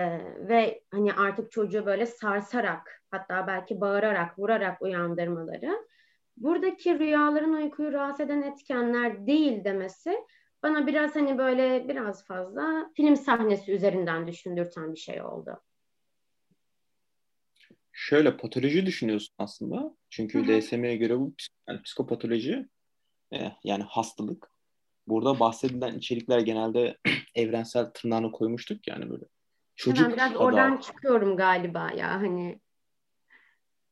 Speaker 6: ve hani artık çocuğu böyle sarsarak hatta belki bağırarak vurarak uyandırmaları buradaki rüyaların uykuyu rahatsız eden etkenler değil demesi bana biraz hani böyle biraz fazla film sahnesi üzerinden düşündürten bir şey oldu.
Speaker 8: Şöyle patoloji düşünüyorsun aslında. Çünkü. DSM'ye göre bu yani psikopatoloji e, yani hastalık. Burada bahsedilen içerikler genelde <clears throat> evrensel tırnağını koymuştuk yani böyle Çocuk
Speaker 6: Ben biraz
Speaker 8: adı
Speaker 6: oradan çıkıyorum galiba ya hani.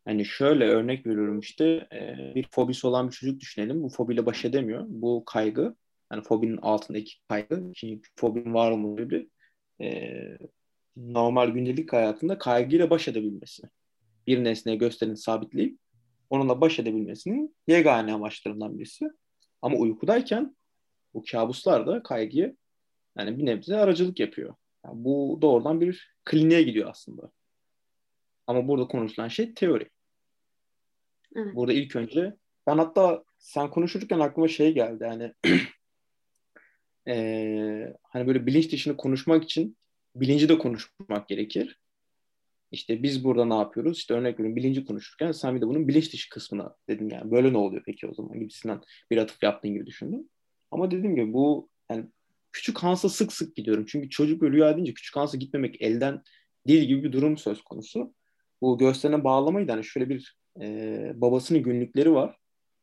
Speaker 8: Hani şöyle örnek veriyorum işte e, bir fobisi olan bir çocuk düşünelim. Bu fobiyle baş edemiyor. Bu kaygı yani fobinin altındaki kaygı çünkü fobinin var olma sebebi e, normal gündelik hayatında kaygıyla baş edebilmesi. Bir nesneye gösterini sabitleyip onunla baş edebilmesinin yegane amaçlarından birisi. Ama uykudayken bu kabuslar da kaygıyı yani bir nebze aracılık yapıyor. Yani bu doğrudan bir kliniğe gidiyor aslında. Ama burada konuşulan şey teori.
Speaker 6: Evet.
Speaker 8: Burada ilk önce ben hatta sen konuşurken aklıma şey geldi yani <clears throat> eee, hani böyle bilinç dışını konuşmak için bilinci de konuşmak gerekir. İşte biz burada ne yapıyoruz? İşte örnek veriyorum bilinci konuşurken sen bir de bunun bilinç dışı kısmına dedin yani böyle ne oluyor peki o zaman gibisinden bir atıf yaptığın gibi düşündüm. Ama dediğim gibi bu yani küçük Hans'a sık sık gidiyorum. Çünkü çocuk ve rüya deyince küçük Hans'a gitmemek elden değil gibi bir durum söz konusu. Bu gösterine bağlamayı da hani şöyle bir e, babasının günlükleri var.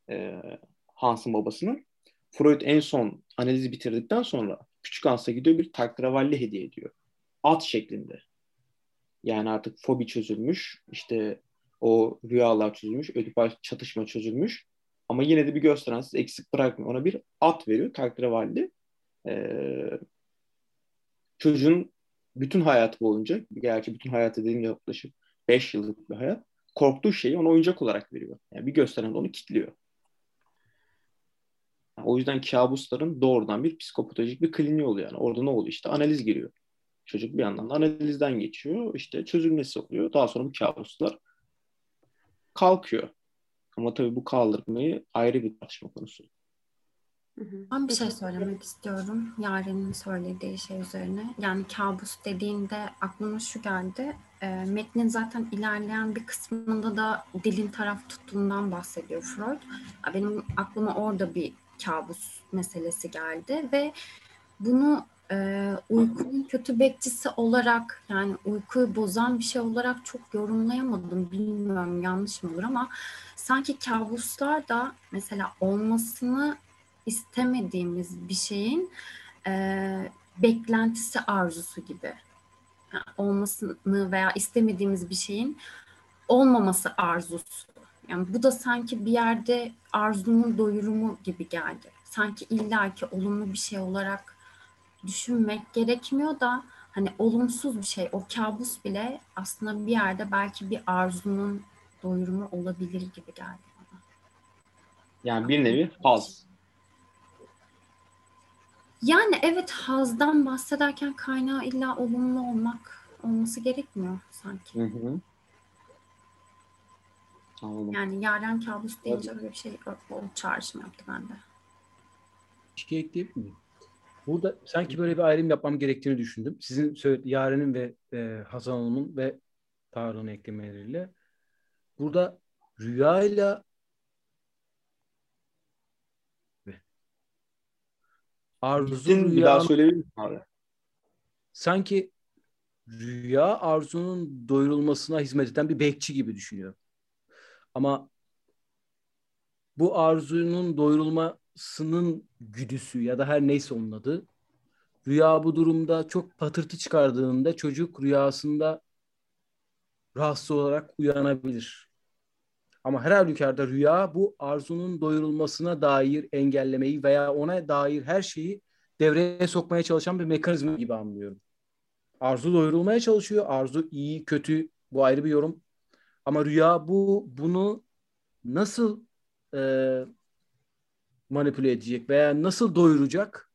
Speaker 8: E, Hans'ın babasının. Freud en son analizi bitirdikten sonra küçük Hans'a gidiyor bir taklavalli hediye ediyor. At şeklinde. Yani artık fobi çözülmüş. işte o rüyalar çözülmüş. Ödipal çatışma çözülmüş. Ama yine de bir gösterensiz eksik bırakmıyor. Ona bir at veriyor taklavalli. Ee, çocuğun bütün hayatı boyunca, gerçi bütün hayatı dediğim yaklaşık 5 yıllık bir hayat, korktuğu şeyi ona oyuncak olarak veriyor. Yani bir gösteren onu kilitliyor. O yüzden kabusların doğrudan bir psikopatolojik bir kliniği oluyor. Yani orada ne oluyor? İşte analiz giriyor. Çocuk bir yandan da analizden geçiyor. İşte çözülmesi oluyor. Daha sonra bu kabuslar kalkıyor. Ama tabii bu kaldırmayı ayrı bir tartışma konusu.
Speaker 6: Hı hı.
Speaker 10: Ben bir şey söylemek istiyorum Yaren'in söylediği şey üzerine. Yani kabus dediğinde aklıma şu geldi. E, metnin zaten ilerleyen bir kısmında da dilin taraf tuttuğundan bahsediyor Freud. Benim aklıma orada bir kabus meselesi geldi ve bunu e, uykunun kötü bekçisi olarak yani uykuyu bozan bir şey olarak çok yorumlayamadım. Bilmiyorum yanlış mı olur ama sanki kabuslar da mesela olmasını istemediğimiz bir şeyin e, beklentisi arzusu gibi. Yani olmasını veya istemediğimiz bir şeyin olmaması arzusu. Yani bu da sanki bir yerde arzunun doyurumu gibi geldi. Sanki illaki olumlu bir şey olarak düşünmek gerekmiyor da hani olumsuz bir şey, o kabus bile aslında bir yerde belki bir arzunun doyurumu olabilir gibi geldi bana.
Speaker 8: Yani bir nevi haz.
Speaker 10: Yani evet hazdan bahsederken kaynağı illa olumlu olmak olması gerekmiyor sanki.
Speaker 8: Hı hı. Anladım.
Speaker 10: Yani yaren kabus deyince öyle bir şey o, o çağrışım yaptı bende.
Speaker 3: Bir şey ekleyebilir miyim? Burada sanki böyle bir ayrım yapmam gerektiğini düşündüm. Sizin Yaren'in ve e, Hazan Hanım'ın ve Tarık'ın eklemeleriyle. Burada rüyayla arzu
Speaker 8: Gittin bir daha söyleyebilir misin abi?
Speaker 3: sanki rüya arzunun doyurulmasına hizmet eden bir bekçi gibi düşünüyorum. Ama bu arzunun doyurulmasının güdüsü ya da her neyse onun adı rüya bu durumda çok patırtı çıkardığında çocuk rüyasında rahatsız olarak uyanabilir. Ama her halükarda rüya bu arzunun doyurulmasına dair engellemeyi veya ona dair her şeyi devreye sokmaya çalışan bir mekanizma gibi anlıyorum. Arzu doyurulmaya çalışıyor. Arzu iyi, kötü bu ayrı bir yorum. Ama rüya bu bunu nasıl e, manipüle edecek veya nasıl doyuracak?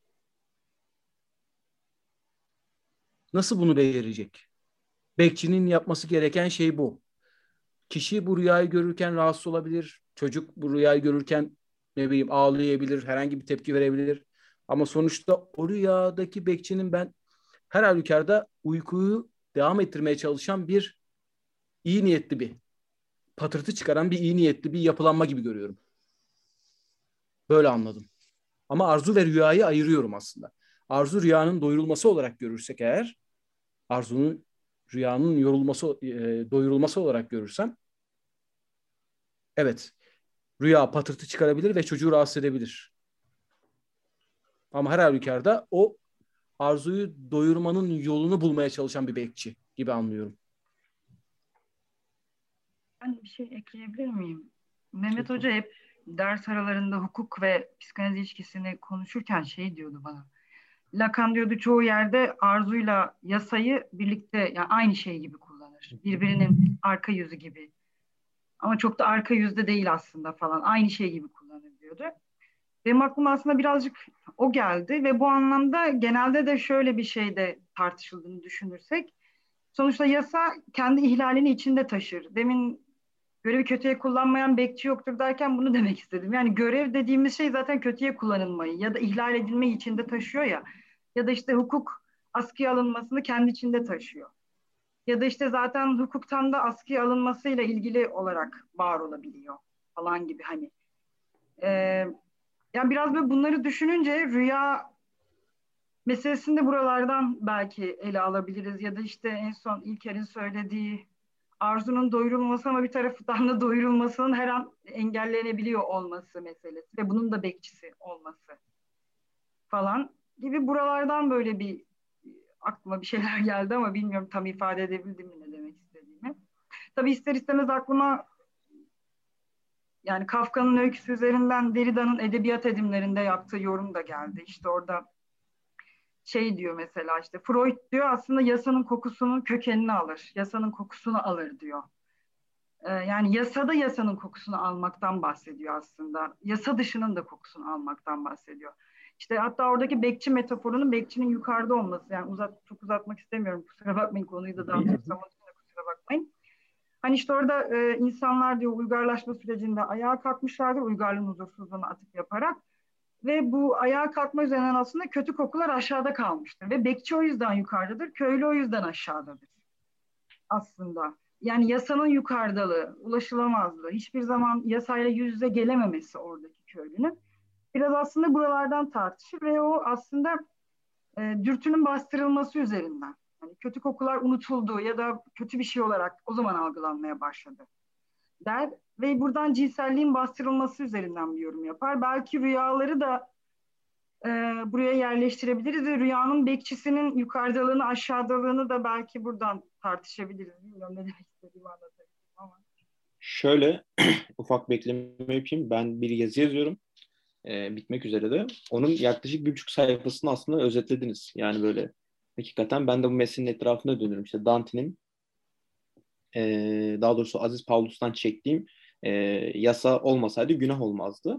Speaker 3: Nasıl bunu becerecek? Bekçinin yapması gereken şey bu. Kişi bu rüyayı görürken rahatsız olabilir. Çocuk bu rüyayı görürken ne bileyim ağlayabilir, herhangi bir tepki verebilir. Ama sonuçta o rüyadaki bekçinin ben her halükarda uykuyu devam ettirmeye çalışan bir iyi niyetli bir patırtı çıkaran bir iyi niyetli bir yapılanma gibi görüyorum. Böyle anladım. Ama arzu ve rüyayı ayırıyorum aslında. Arzu rüyanın doyurulması olarak görürsek eğer, arzunun rüyanın yorulması, e, doyurulması olarak görürsem, evet, rüya patırtı çıkarabilir ve çocuğu rahatsız edebilir. Ama her halükarda o arzuyu doyurmanın yolunu bulmaya çalışan bir bekçi gibi anlıyorum.
Speaker 9: Ben bir şey ekleyebilir miyim? Mehmet Hoca hep ders aralarında hukuk ve psikanaliz ilişkisini konuşurken şey diyordu bana. Lacan diyordu çoğu yerde arzuyla yasayı birlikte yani aynı şey gibi kullanır. Birbirinin arka yüzü gibi. Ama çok da arka yüzde değil aslında falan. Aynı şey gibi kullanır diyordu. Benim aklıma aslında birazcık o geldi ve bu anlamda genelde de şöyle bir şeyde tartışıldığını düşünürsek sonuçta yasa kendi ihlalini içinde taşır. Demin görevi kötüye kullanmayan bekçi yoktur derken bunu <laughs> demek istedim. Yani görev dediğimiz şey zaten kötüye kullanılmayı ya da ihlal edilmeyi içinde taşıyor ya. Ya da işte hukuk askıya alınmasını kendi içinde taşıyor. Ya da işte zaten hukuktan da askıya alınmasıyla ilgili olarak var olabiliyor falan gibi hani. Ee, yani biraz böyle bunları düşününce rüya meselesini de buralardan belki ele alabiliriz. Ya da işte en son İlker'in söylediği arzunun doyurulması ama bir taraftan da doyurulmasının her an engellenebiliyor olması meselesi ve bunun da bekçisi olması falan gibi buralardan böyle bir aklıma bir şeyler <laughs> geldi ama bilmiyorum tam ifade edebildim mi ne demek istediğimi. Tabii ister istemez aklıma yani Kafka'nın öyküsü üzerinden Derrida'nın edebiyat edimlerinde yaptığı yorum da geldi. İşte orada şey diyor mesela işte Freud diyor aslında yasanın kokusunun kökenini alır. Yasanın kokusunu alır diyor. Ee, yani yasada yasanın kokusunu almaktan bahsediyor aslında. Yasa dışının da kokusunu almaktan bahsediyor. İşte hatta oradaki bekçi metaforunun bekçinin yukarıda olması. Yani uzat, çok uzatmak istemiyorum. Kusura bakmayın konuyu da dağıtırsam kusura bakmayın. Hani işte orada e, insanlar diyor uygarlaşma sürecinde ayağa kalkmışlardır uygarlığın huzursuzluğuna atıp yaparak. Ve bu ayağa kalkma üzerinden aslında kötü kokular aşağıda kalmıştır. Ve bekçi o yüzden yukarıdadır, köylü o yüzden aşağıdadır aslında. Yani yasanın yukarıdalığı, ulaşılamazlığı, hiçbir zaman yasayla yüz yüze gelememesi oradaki köylünün. Biraz aslında buralardan tartışır ve o aslında e, dürtünün bastırılması üzerinden. Yani kötü kokular unutuldu ya da kötü bir şey olarak o zaman algılanmaya başladı der ve buradan cinselliğin bastırılması üzerinden bir yorum yapar. Belki rüyaları da e, buraya yerleştirebiliriz ve rüyanın bekçisinin yukarıdalığını aşağıdalığını da belki buradan tartışabiliriz. Bilmiyorum ne demek istediğimi anlatabilirim ama.
Speaker 8: Şöyle <clears throat> ufak bekleme yapayım. Ben bir yazı yazıyorum. E, bitmek üzere de. Onun yaklaşık bir buçuk sayfasını aslında özetlediniz. Yani böyle hakikaten ben de bu meselenin etrafında dönüyorum. İşte Dante'nin e, daha doğrusu Aziz Paulus'tan çektiğim e, yasa olmasaydı günah olmazdı.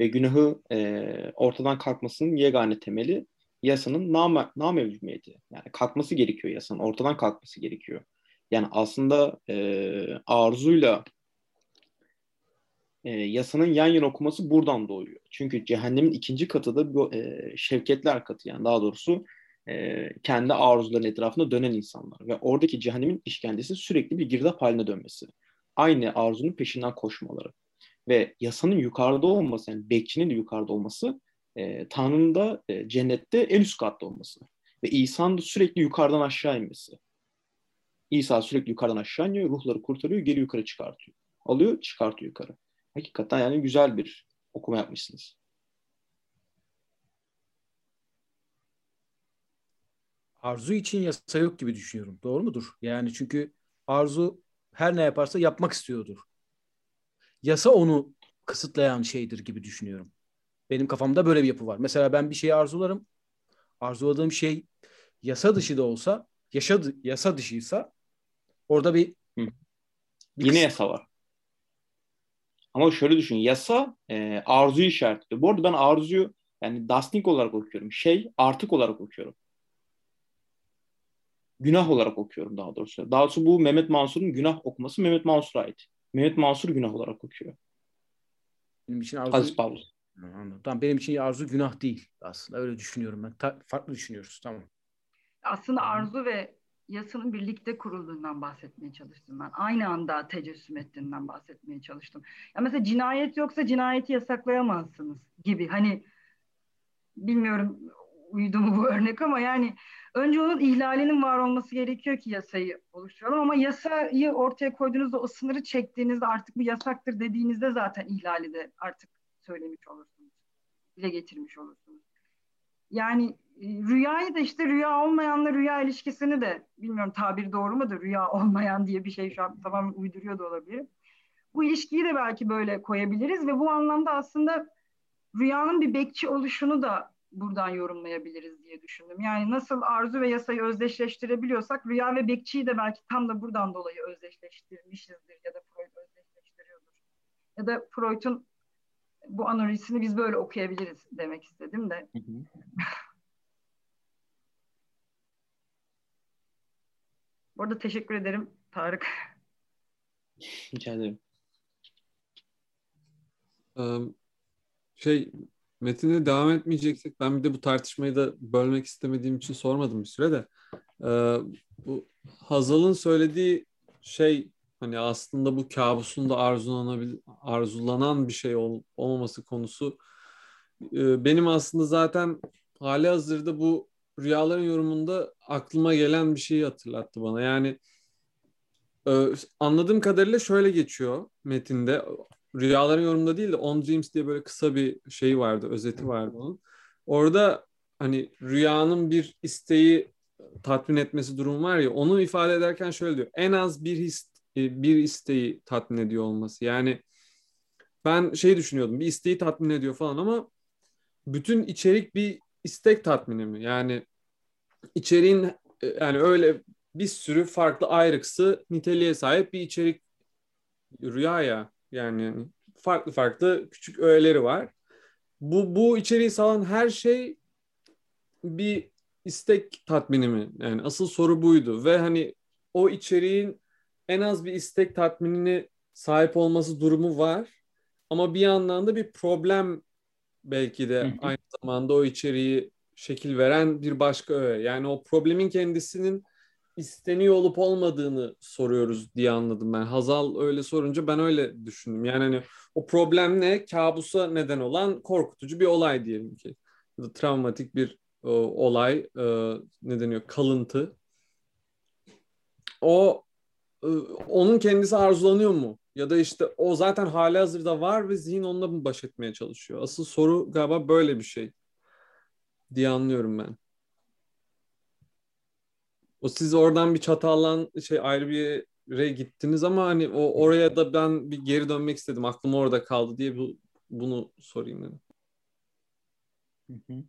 Speaker 8: Ve günahı e, ortadan kalkmasının yegane temeli yasanın nam namevcumiyeti. Yani kalkması gerekiyor yasanın, ortadan kalkması gerekiyor. Yani aslında e, arzuyla e, yasanın yan yana okuması buradan doğuyor. Çünkü cehennemin ikinci katı da e, şevketler katı yani daha doğrusu e, kendi arzuların etrafında dönen insanlar. Ve oradaki cehennemin işkencesi sürekli bir girdap haline dönmesi. Aynı arzunun peşinden koşmaları. Ve yasanın yukarıda olması, yani bekçinin de yukarıda olması, e, Tanrı'nın da e, cennette en üst katta olması. Ve İsa'nın da sürekli yukarıdan aşağı inmesi. İsa sürekli yukarıdan aşağı iniyor, ruhları kurtarıyor, geri yukarı çıkartıyor. Alıyor, çıkartıyor yukarı. Hakikaten yani güzel bir okuma yapmışsınız.
Speaker 3: Arzu için yasa yok gibi düşünüyorum. Doğru mudur? Yani çünkü arzu her ne yaparsa yapmak istiyordur. Yasa onu kısıtlayan şeydir gibi düşünüyorum. Benim kafamda böyle bir yapı var. Mesela ben bir şeyi arzularım. Arzuladığım şey yasa dışı da olsa, yaşa, yasa dışıysa orada bir,
Speaker 8: bir yine yasa var. Ama şöyle düşün. Yasa e, arzuyu işaretliyor. Bu arada ben arzuyu yani dasnik olarak okuyorum. Şey artık olarak okuyorum günah olarak okuyorum daha doğrusu. Daha doğrusu bu Mehmet Mansur'un günah okuması Mehmet Mansur'a ait. Mehmet Mansur günah olarak okuyor.
Speaker 3: Benim için arzu...
Speaker 8: Aziz Pavlus.
Speaker 3: Anladım. Tamam benim için arzu günah değil aslında öyle düşünüyorum ben. Ta- farklı düşünüyoruz tamam.
Speaker 9: Aslında arzu ve yasanın birlikte kurulduğundan bahsetmeye çalıştım ben. Aynı anda tecessüm ettiğinden bahsetmeye çalıştım. Ya mesela cinayet yoksa cinayeti yasaklayamazsınız gibi. Hani bilmiyorum uydu mu bu örnek ama yani önce onun ihlalinin var olması gerekiyor ki yasayı oluşturalım ama yasayı ortaya koyduğunuzda o sınırı çektiğinizde artık bu yasaktır dediğinizde zaten ihlali de artık söylemiş olursunuz. Dile getirmiş olursunuz. Yani rüyayı da işte rüya olmayanla rüya ilişkisini de bilmiyorum tabir doğru mudur rüya olmayan diye bir şey şu an tamamen uyduruyor da olabilir. Bu ilişkiyi de belki böyle koyabiliriz ve bu anlamda aslında rüyanın bir bekçi oluşunu da buradan yorumlayabiliriz diye düşündüm. Yani nasıl arzu ve yasayı özdeşleştirebiliyorsak rüya ve bekçiyi de belki tam da buradan dolayı özdeşleştirmişizdir ya da Freud özdeşleştiriyordur. Ya da Freud'un bu analizini biz böyle okuyabiliriz demek istedim de. Hı hı. bu arada teşekkür ederim Tarık.
Speaker 8: Rica ederim.
Speaker 11: Şey metinde devam etmeyeceksek ben bir de bu tartışmayı da bölmek istemediğim için sormadım bir süre de. Bu Hazal'ın söylediği şey hani aslında bu kabusun da arzulanabil arzulanan bir şey ol, olmaması konusu benim aslında zaten hali hazırda bu rüyaların yorumunda aklıma gelen bir şeyi hatırlattı bana. Yani anladığım kadarıyla şöyle geçiyor metinde. Rüyaların yorumunda değil de On Dreams diye böyle kısa bir şey vardı, özeti vardı onun. Orada hani rüyanın bir isteği tatmin etmesi durum var ya onu ifade ederken şöyle diyor. En az bir his e, bir isteği tatmin ediyor olması. Yani ben şey düşünüyordum. Bir isteği tatmin ediyor falan ama bütün içerik bir istek tatmini mi? Yani içeriğin e, yani öyle bir sürü farklı ayrıksı niteliğe sahip bir içerik rüya ya. Yani farklı farklı küçük öğeleri var. Bu bu içeriği sağlayan her şey bir istek tatmini mi? Yani asıl soru buydu ve hani o içeriğin en az bir istek tatminine sahip olması durumu var. Ama bir yandan da bir problem belki de aynı zamanda o içeriği şekil veren bir başka öğe. Yani o problemin kendisinin isteniyor olup olmadığını soruyoruz diye anladım ben. Hazal öyle sorunca ben öyle düşündüm. Yani hani o problem ne? Kabusa neden olan korkutucu bir olay diyelim ki. Ya da travmatik bir o, olay, e, ne deniyor? Kalıntı. O e, onun kendisi arzulanıyor mu? Ya da işte o zaten hali hazırda var ve zihin onunla mı baş etmeye çalışıyor? Asıl soru galiba böyle bir şey diye anlıyorum ben. O siz oradan bir çatallan şey ayrı bir yere gittiniz ama hani o oraya da ben bir geri dönmek istedim. Aklım orada kaldı diye bu, bunu sorayım dedim. Hı hı.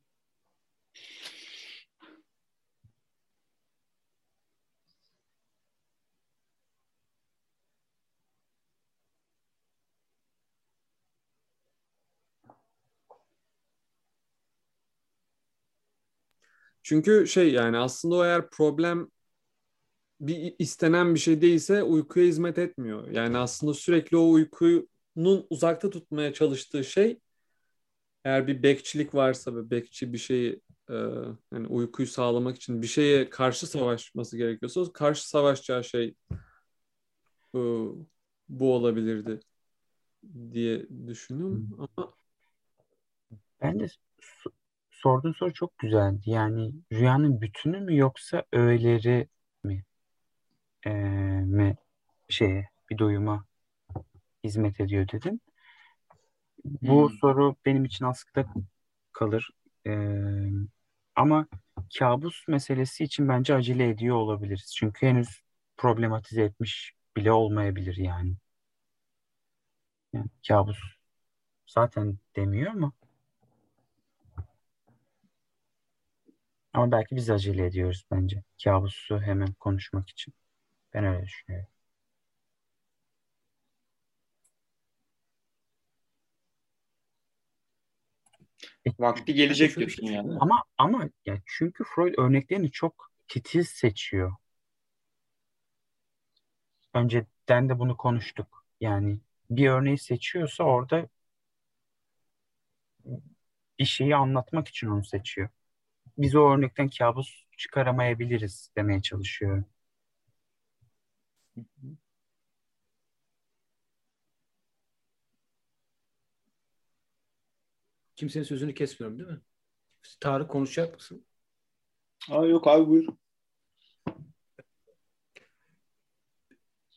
Speaker 11: Çünkü şey yani aslında o eğer problem bir istenen bir şey değilse uykuya hizmet etmiyor. Yani aslında sürekli o uykunun uzakta tutmaya çalıştığı şey eğer bir bekçilik varsa ve bekçi bir şeyi e, yani uykuyu sağlamak için bir şeye karşı savaşması gerekiyorsa karşı savaşacağı şey e, bu olabilirdi diye düşünüyorum ama
Speaker 5: ben de sorduğun soru çok güzeldi. Yani rüyanın bütünü mü yoksa öğeleri mi? Ee, mi şeye bir doyuma hizmet ediyor dedim. Bu hmm. soru benim için askıda kalır. Ee, ama kabus meselesi için bence acele ediyor olabiliriz. Çünkü henüz problematize etmiş bile olmayabilir yani. Yani kabus zaten demiyor ama Ama belki biz acele ediyoruz bence. Kabusu hemen konuşmak için. Ben öyle düşünüyorum.
Speaker 8: Vakti gelecek diyorsun yani.
Speaker 5: Ama ama ya çünkü Freud örneklerini çok titiz seçiyor. Önceden de bunu konuştuk. Yani bir örneği seçiyorsa orada bir şeyi anlatmak için onu seçiyor biz o örnekten kabus çıkaramayabiliriz demeye çalışıyorum.
Speaker 3: Kimsenin sözünü kesmiyorum değil mi? Tarık konuşacak mısın?
Speaker 8: Aa, yok abi buyur.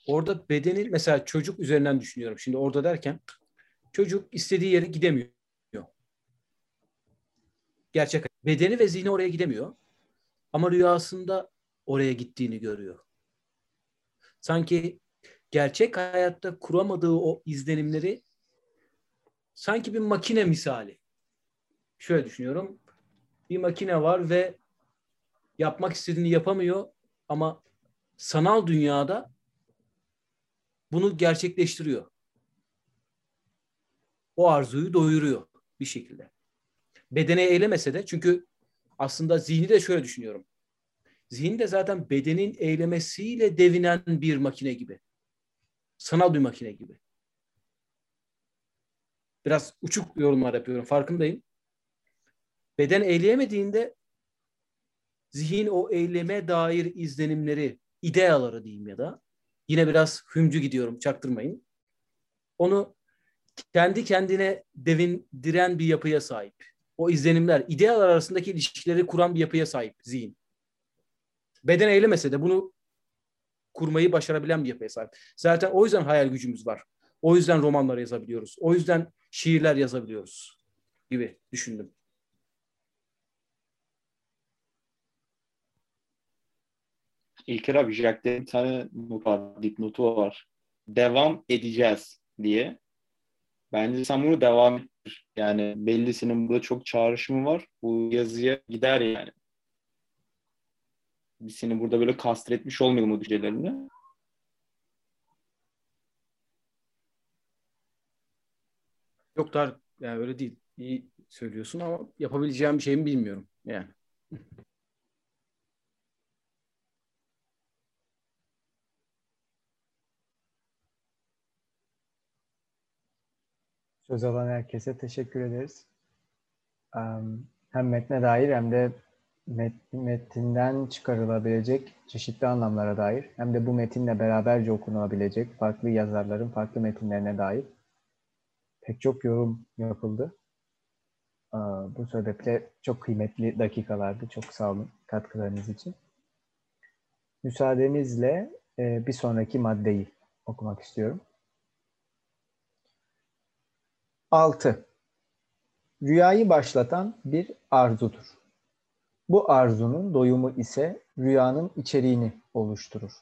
Speaker 3: Orada bedeni mesela çocuk üzerinden düşünüyorum. Şimdi orada derken çocuk istediği yere gidemiyor. Gerçek bedeni ve zihni oraya gidemiyor. Ama rüyasında oraya gittiğini görüyor. Sanki gerçek hayatta kuramadığı o izlenimleri sanki bir makine misali. Şöyle düşünüyorum. Bir makine var ve yapmak istediğini yapamıyor ama sanal dünyada bunu gerçekleştiriyor. O arzuyu doyuruyor bir şekilde. Bedene eylemese de çünkü aslında zihni de şöyle düşünüyorum. Zihin de zaten bedenin eylemesiyle devinen bir makine gibi. Sanal bir makine gibi. Biraz uçuk yorumlar yapıyorum farkındayım. Beden eyleyemediğinde zihin o eyleme dair izlenimleri, ideaları diyeyim ya da yine biraz hümcü gidiyorum çaktırmayın. Onu kendi kendine devindiren bir yapıya sahip. O izlenimler, idealar arasındaki ilişkileri kuran bir yapıya sahip zihin. Beden eylemese de bunu kurmayı başarabilen bir yapıya sahip. Zaten o yüzden hayal gücümüz var. O yüzden romanlar yazabiliyoruz. O yüzden şiirler yazabiliyoruz gibi düşündüm.
Speaker 8: İlker abi Jack'te bir tane not var, dipnotu var. Devam edeceğiz diye. Bence sen bunu devam. Yani belli senin burada çok çağrışımı var. Bu yazıya gider yani. Biz seni burada böyle kastretmiş olmayalım o düşüncelerini.
Speaker 3: Yok dar yani öyle değil. İyi söylüyorsun ama yapabileceğim bir şey mi bilmiyorum yani.
Speaker 2: Söz alan herkese teşekkür ederiz. Hem metne dair hem de metinden çıkarılabilecek çeşitli anlamlara dair hem de bu metinle beraberce okunabilecek farklı yazarların farklı metinlerine dair pek çok yorum yapıldı. Bu sebeple çok kıymetli dakikalardı. Çok sağ olun katkılarınız için. Müsaadenizle bir sonraki maddeyi okumak istiyorum. 6. Rüyayı başlatan bir arzudur. Bu arzunun doyumu ise rüyanın içeriğini oluşturur.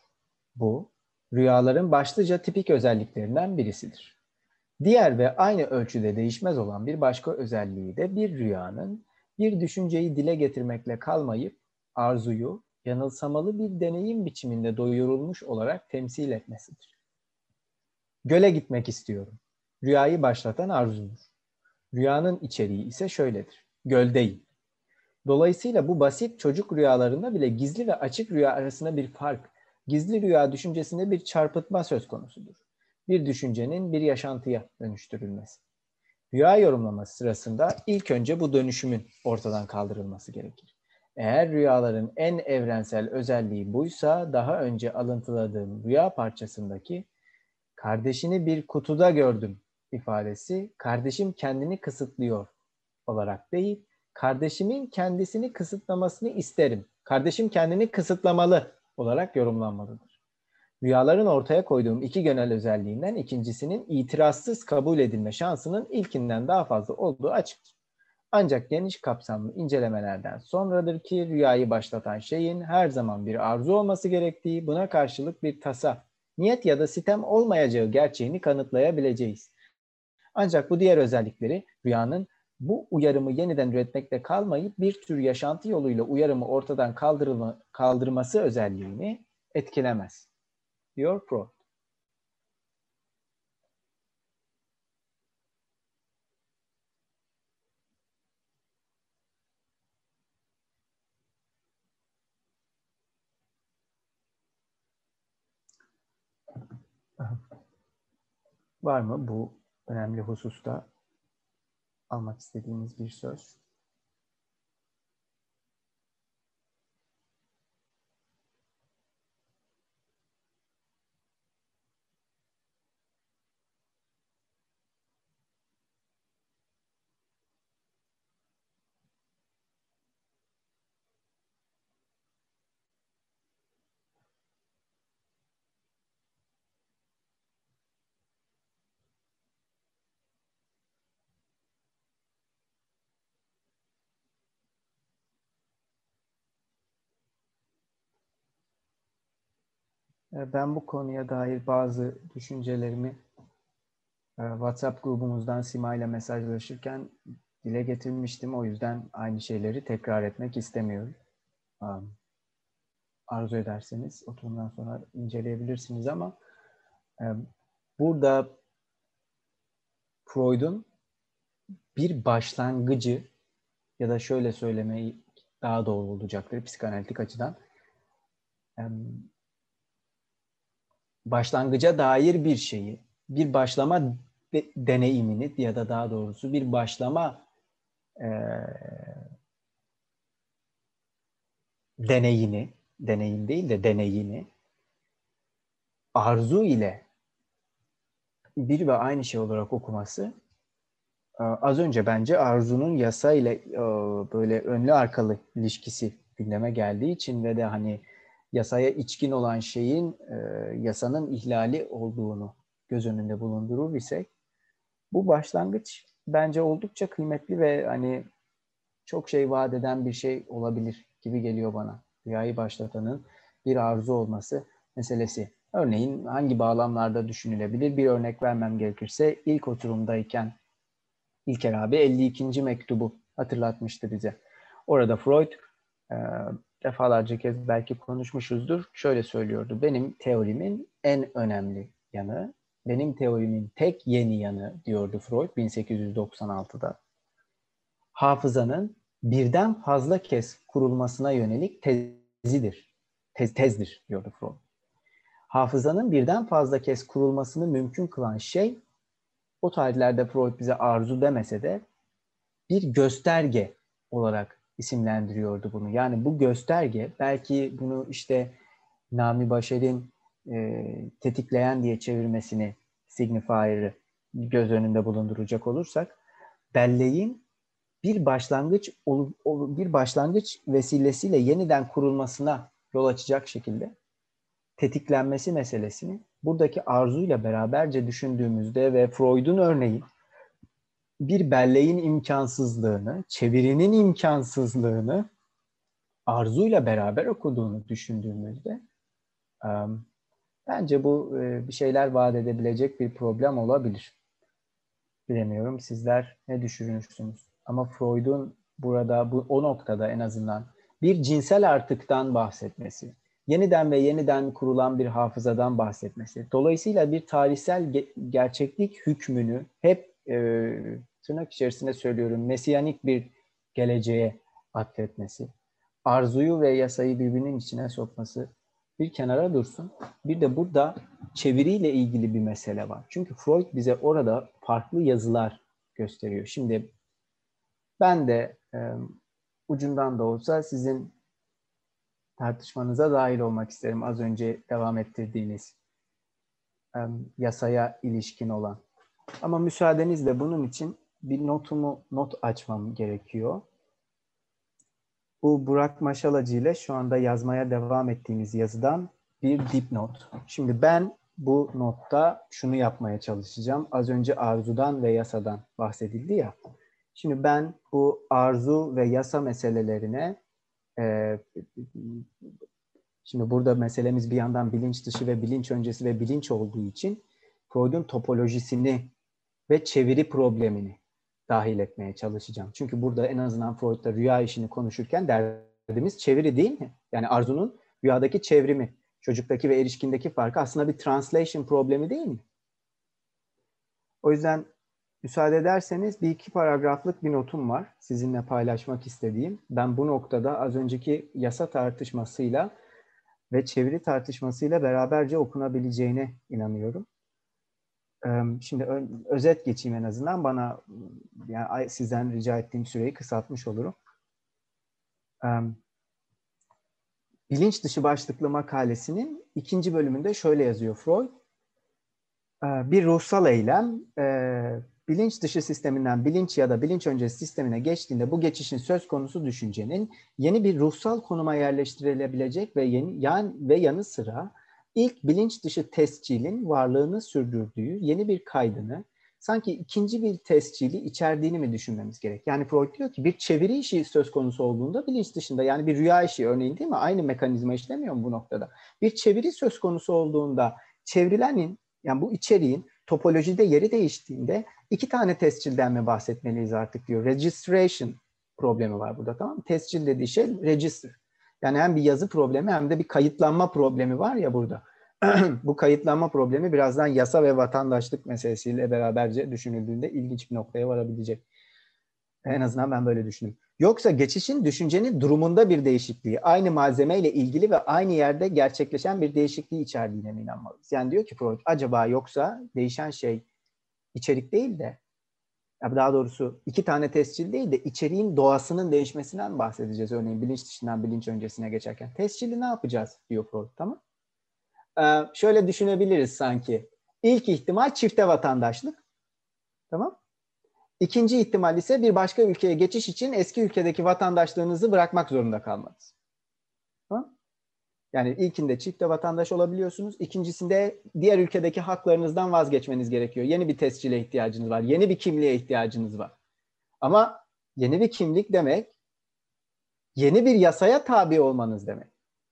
Speaker 2: Bu, rüyaların başlıca tipik özelliklerinden birisidir. Diğer ve aynı ölçüde değişmez olan bir başka özelliği de bir rüyanın bir düşünceyi dile getirmekle kalmayıp arzuyu yanılsamalı bir deneyim biçiminde doyurulmuş olarak temsil etmesidir. Göle gitmek istiyorum. Rüyayı başlatan arzudur. Rüyanın içeriği ise şöyledir. Göldeyim. Dolayısıyla bu basit çocuk rüyalarında bile gizli ve açık rüya arasında bir fark, gizli rüya düşüncesinde bir çarpıtma söz konusudur. Bir düşüncenin bir yaşantıya dönüştürülmesi. Rüya yorumlaması sırasında ilk önce bu dönüşümün ortadan kaldırılması gerekir. Eğer rüyaların en evrensel özelliği buysa daha önce alıntıladığım rüya parçasındaki kardeşini bir kutuda gördüm ifadesi kardeşim kendini kısıtlıyor olarak değil, kardeşimin kendisini kısıtlamasını isterim. Kardeşim kendini kısıtlamalı olarak yorumlanmalıdır. Rüyaların ortaya koyduğum iki genel özelliğinden ikincisinin itirazsız kabul edilme şansının ilkinden daha fazla olduğu açıktır. Ancak geniş kapsamlı incelemelerden sonradır ki rüyayı başlatan şeyin her zaman bir arzu olması gerektiği, buna karşılık bir tasa, niyet ya da sitem olmayacağı gerçeğini kanıtlayabileceğiz. Ancak bu diğer özellikleri rüyanın bu uyarımı yeniden üretmekte kalmayıp bir tür yaşantı yoluyla uyarımı ortadan kaldırılma, kaldırması özelliğini etkilemez. Diyor Freud. Var mı bu önemli hususta almak istediğiniz bir söz? Ben bu konuya dair bazı düşüncelerimi e, WhatsApp grubumuzdan Sima ile mesajlaşırken dile getirmiştim. O yüzden aynı şeyleri tekrar etmek istemiyorum. Arzu ederseniz oturumdan sonra inceleyebilirsiniz ama e, burada Freud'un bir başlangıcı ya da şöyle söylemeyi daha doğru olacaktır psikanalitik açıdan başlangıca dair bir şeyi, bir başlama de, deneyimini ya da daha doğrusu bir başlama e, deneyini, deneyim değil de deneyini arzu ile bir ve aynı şey olarak okuması e, az önce bence arzunun yasa ile e, böyle önlü arkalı ilişkisi gündeme geldiği için ve de hani yasaya içkin olan şeyin e, yasanın ihlali olduğunu göz önünde bulundurur isek bu başlangıç bence oldukça kıymetli ve hani çok şey vaat eden bir şey olabilir gibi geliyor bana. Rüyayı başlatanın bir arzu olması meselesi. Örneğin hangi bağlamlarda düşünülebilir? Bir örnek vermem gerekirse ilk oturumdayken İlker abi 52. mektubu hatırlatmıştı bize. Orada Freud e, defalarca kez belki konuşmuşuzdur. Şöyle söylüyordu. Benim teorimin en önemli yanı, benim teorimin tek yeni yanı diyordu Freud 1896'da. Hafızanın birden fazla kez kurulmasına yönelik tezidir. Tez, tezdir diyordu Freud. Hafızanın birden fazla kez kurulmasını mümkün kılan şey o tarihlerde Freud bize arzu demese de bir gösterge olarak isimlendiriyordu bunu. Yani bu gösterge belki bunu işte Nami Başar'ın e, tetikleyen diye çevirmesini signifier'ı göz önünde bulunduracak olursak belleğin bir başlangıç bir başlangıç vesilesiyle yeniden kurulmasına yol açacak şekilde tetiklenmesi meselesini buradaki arzuyla beraberce düşündüğümüzde ve Freud'un örneği bir belleğin imkansızlığını, çevirinin imkansızlığını arzuyla beraber okuduğunu düşündüğümüzde bence bu bir şeyler vaat edebilecek bir problem olabilir. Bilemiyorum sizler ne düşünürsünüz? Ama Freud'un burada bu o noktada en azından bir cinsel artıktan bahsetmesi, yeniden ve yeniden kurulan bir hafızadan bahsetmesi, dolayısıyla bir tarihsel ge- gerçeklik hükmünü hep e, tırnak içerisinde söylüyorum mesiyanik bir geleceğe atfetmesi, arzuyu ve yasayı birbirinin içine sokması bir kenara dursun. Bir de burada çeviriyle ilgili bir mesele var. Çünkü Freud bize orada farklı yazılar gösteriyor. Şimdi ben de e, ucundan da olsa sizin tartışmanıza dahil olmak isterim. Az önce devam ettirdiğiniz e, yasaya ilişkin olan. Ama müsaadenizle bunun için bir notumu not açmam gerekiyor. Bu Burak Maşalacı ile şu anda yazmaya devam ettiğimiz yazıdan bir dipnot. Şimdi ben bu notta şunu yapmaya çalışacağım. Az önce arzudan ve yasadan bahsedildi ya. Şimdi ben bu arzu ve yasa meselelerine e, şimdi burada meselemiz bir yandan bilinç dışı ve bilinç öncesi ve bilinç olduğu için Freud'un topolojisini ve çeviri problemini dahil etmeye çalışacağım. Çünkü burada en azından Freud'da rüya işini konuşurken derdimiz çeviri değil mi? Yani arzunun rüyadaki çevrimi, çocuktaki ve erişkindeki farkı aslında bir translation problemi değil mi? O yüzden müsaade ederseniz bir iki paragraflık bir notum var sizinle paylaşmak istediğim. Ben bu noktada az önceki yasa tartışmasıyla ve çeviri tartışmasıyla beraberce okunabileceğine inanıyorum. Şimdi özet geçeyim en azından bana yani sizden rica ettiğim süreyi kısaltmış olurum. Bilinç dışı başlıklı makalesinin ikinci bölümünde şöyle yazıyor Freud. Bir ruhsal eylem bilinç dışı sisteminden bilinç ya da bilinç öncesi sistemine geçtiğinde bu geçişin söz konusu düşüncenin yeni bir ruhsal konuma yerleştirilebilecek ve yeni yan ve yanı sıra ilk bilinç dışı tescilin varlığını sürdürdüğü yeni bir kaydını sanki ikinci bir tescili içerdiğini mi düşünmemiz gerek? Yani Freud diyor ki bir çeviri işi söz konusu olduğunda bilinç dışında yani bir rüya işi örneğin değil mi? Aynı mekanizma işlemiyor mu bu noktada? Bir çeviri söz konusu olduğunda çevrilenin yani bu içeriğin topolojide yeri değiştiğinde iki tane tescilden mi bahsetmeliyiz artık diyor. Registration problemi var burada tamam mı? Tescil dediği şey register. Yani hem bir yazı problemi hem de bir kayıtlanma problemi var ya burada. <clears throat> bu kayıtlanma problemi birazdan yasa ve vatandaşlık meselesiyle beraberce düşünüldüğünde ilginç bir noktaya varabilecek. En azından ben böyle düşünüyorum. Yoksa geçişin düşüncenin durumunda bir değişikliği, aynı malzemeyle ilgili ve aynı yerde gerçekleşen bir değişikliği içerdiğine mi inanmalıyız? Yani diyor ki Freud, acaba yoksa değişen şey içerik değil de, daha doğrusu iki tane tescil değil de içeriğin doğasının değişmesinden bahsedeceğiz. Örneğin bilinç dışından bilinç öncesine geçerken. Tescili ne yapacağız diyor Freud, tamam ee, şöyle düşünebiliriz sanki. İlk ihtimal çifte vatandaşlık. Tamam. İkinci ihtimal ise bir başka ülkeye geçiş için eski ülkedeki vatandaşlığınızı bırakmak zorunda kalmanız. Yani ilkinde çifte vatandaş olabiliyorsunuz. İkincisinde diğer ülkedeki haklarınızdan vazgeçmeniz gerekiyor. Yeni bir tescile ihtiyacınız var. Yeni bir kimliğe ihtiyacınız var. Ama yeni bir kimlik demek yeni bir yasaya tabi olmanız demek.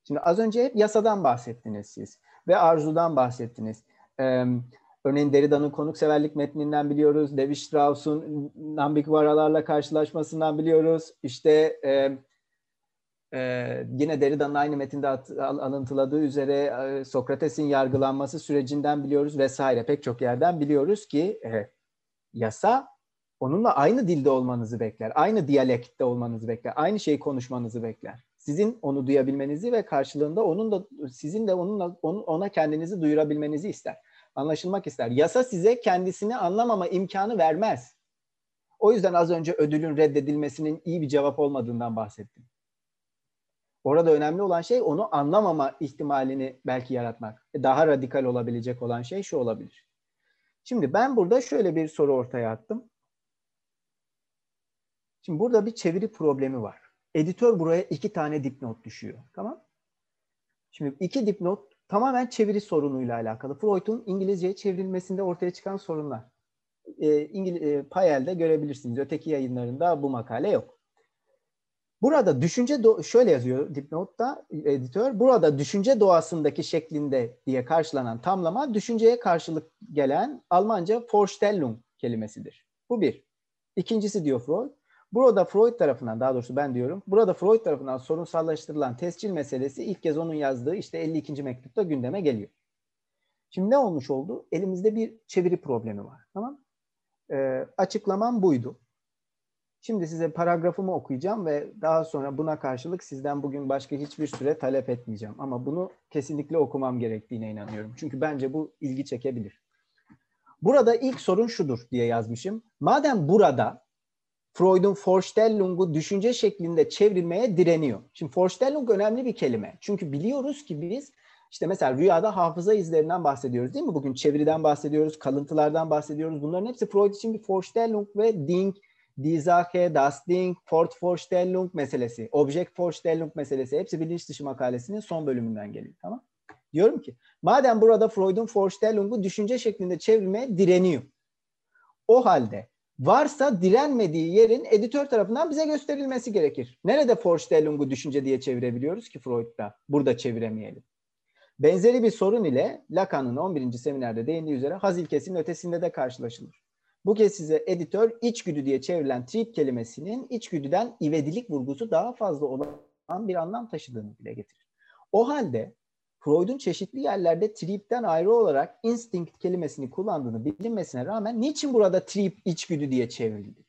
Speaker 2: Şimdi az önce hep yasadan bahsettiniz siz ve arzudan bahsettiniz. Ee, örneğin Derrida'nın konukseverlik metninden biliyoruz. Levi Strauss'un Nambikvaralarla karşılaşmasından biliyoruz. İşte e, e, yine Derrida'nın aynı metinde alıntıladığı üzere e, Sokrates'in yargılanması sürecinden biliyoruz vesaire. Pek çok yerden biliyoruz ki e, yasa onunla aynı dilde olmanızı bekler. Aynı diyalektte olmanızı bekler. Aynı şeyi konuşmanızı bekler sizin onu duyabilmenizi ve karşılığında onun da sizin de onunla onun, ona kendinizi duyurabilmenizi ister. Anlaşılmak ister. Yasa size kendisini anlamama imkanı vermez. O yüzden az önce ödülün reddedilmesinin iyi bir cevap olmadığından bahsettim. Orada önemli olan şey onu anlamama ihtimalini belki yaratmak. Daha radikal olabilecek olan şey şu olabilir. Şimdi ben burada şöyle bir soru ortaya attım. Şimdi burada bir çeviri problemi var editör buraya iki tane dipnot düşüyor. Tamam. Şimdi iki dipnot tamamen çeviri sorunuyla alakalı. Freud'un İngilizceye çevrilmesinde ortaya çıkan sorunlar. E, İngiliz, e, Payel'de görebilirsiniz. Öteki yayınlarında bu makale yok. Burada düşünce şöyle yazıyor dipnotta editör. Burada düşünce doğasındaki şeklinde diye karşılanan tamlama düşünceye karşılık gelen Almanca Vorstellung kelimesidir. Bu bir. İkincisi diyor Freud. Burada Freud tarafından daha doğrusu ben diyorum. Burada Freud tarafından sorunsallaştırılan tescil meselesi ilk kez onun yazdığı işte 52. mektupta gündeme geliyor. Şimdi ne olmuş oldu? Elimizde bir çeviri problemi var. Tamam? Ee, açıklamam buydu. Şimdi size paragrafımı okuyacağım ve daha sonra buna karşılık sizden bugün başka hiçbir süre talep etmeyeceğim. Ama bunu kesinlikle okumam gerektiğine inanıyorum. Çünkü bence bu ilgi çekebilir. Burada ilk sorun şudur diye yazmışım. Madem burada Freud'un Vorstellung'u düşünce şeklinde çevrilmeye direniyor. Şimdi Vorstellung önemli bir kelime. Çünkü biliyoruz ki biz işte mesela rüyada hafıza izlerinden bahsediyoruz değil mi? Bugün çeviriden bahsediyoruz, kalıntılardan bahsediyoruz. Bunların hepsi Freud için bir Vorstellung ve Ding, Die Sache, Das Ding, Fortvorstellung meselesi, Object Vorstellung meselesi hepsi bilinç dışı makalesinin son bölümünden geliyor. Tamam? Diyorum ki madem burada Freud'un Vorstellung'u düşünce şeklinde çevirmeye direniyor. O halde varsa direnmediği yerin editör tarafından bize gösterilmesi gerekir. Nerede Vorstellung'u düşünce diye çevirebiliyoruz ki Freud'da? Burada çeviremeyelim. Benzeri bir sorun ile Lacan'ın 11. seminerde değindiği üzere haz ilkesinin ötesinde de karşılaşılır. Bu kez size editör içgüdü diye çevrilen trip kelimesinin içgüdüden ivedilik vurgusu daha fazla olan bir anlam taşıdığını bile getirir. O halde Freud'un çeşitli yerlerde trip'ten ayrı olarak instinct kelimesini kullandığını bilinmesine rağmen niçin burada trip içgüdü diye çevrildi?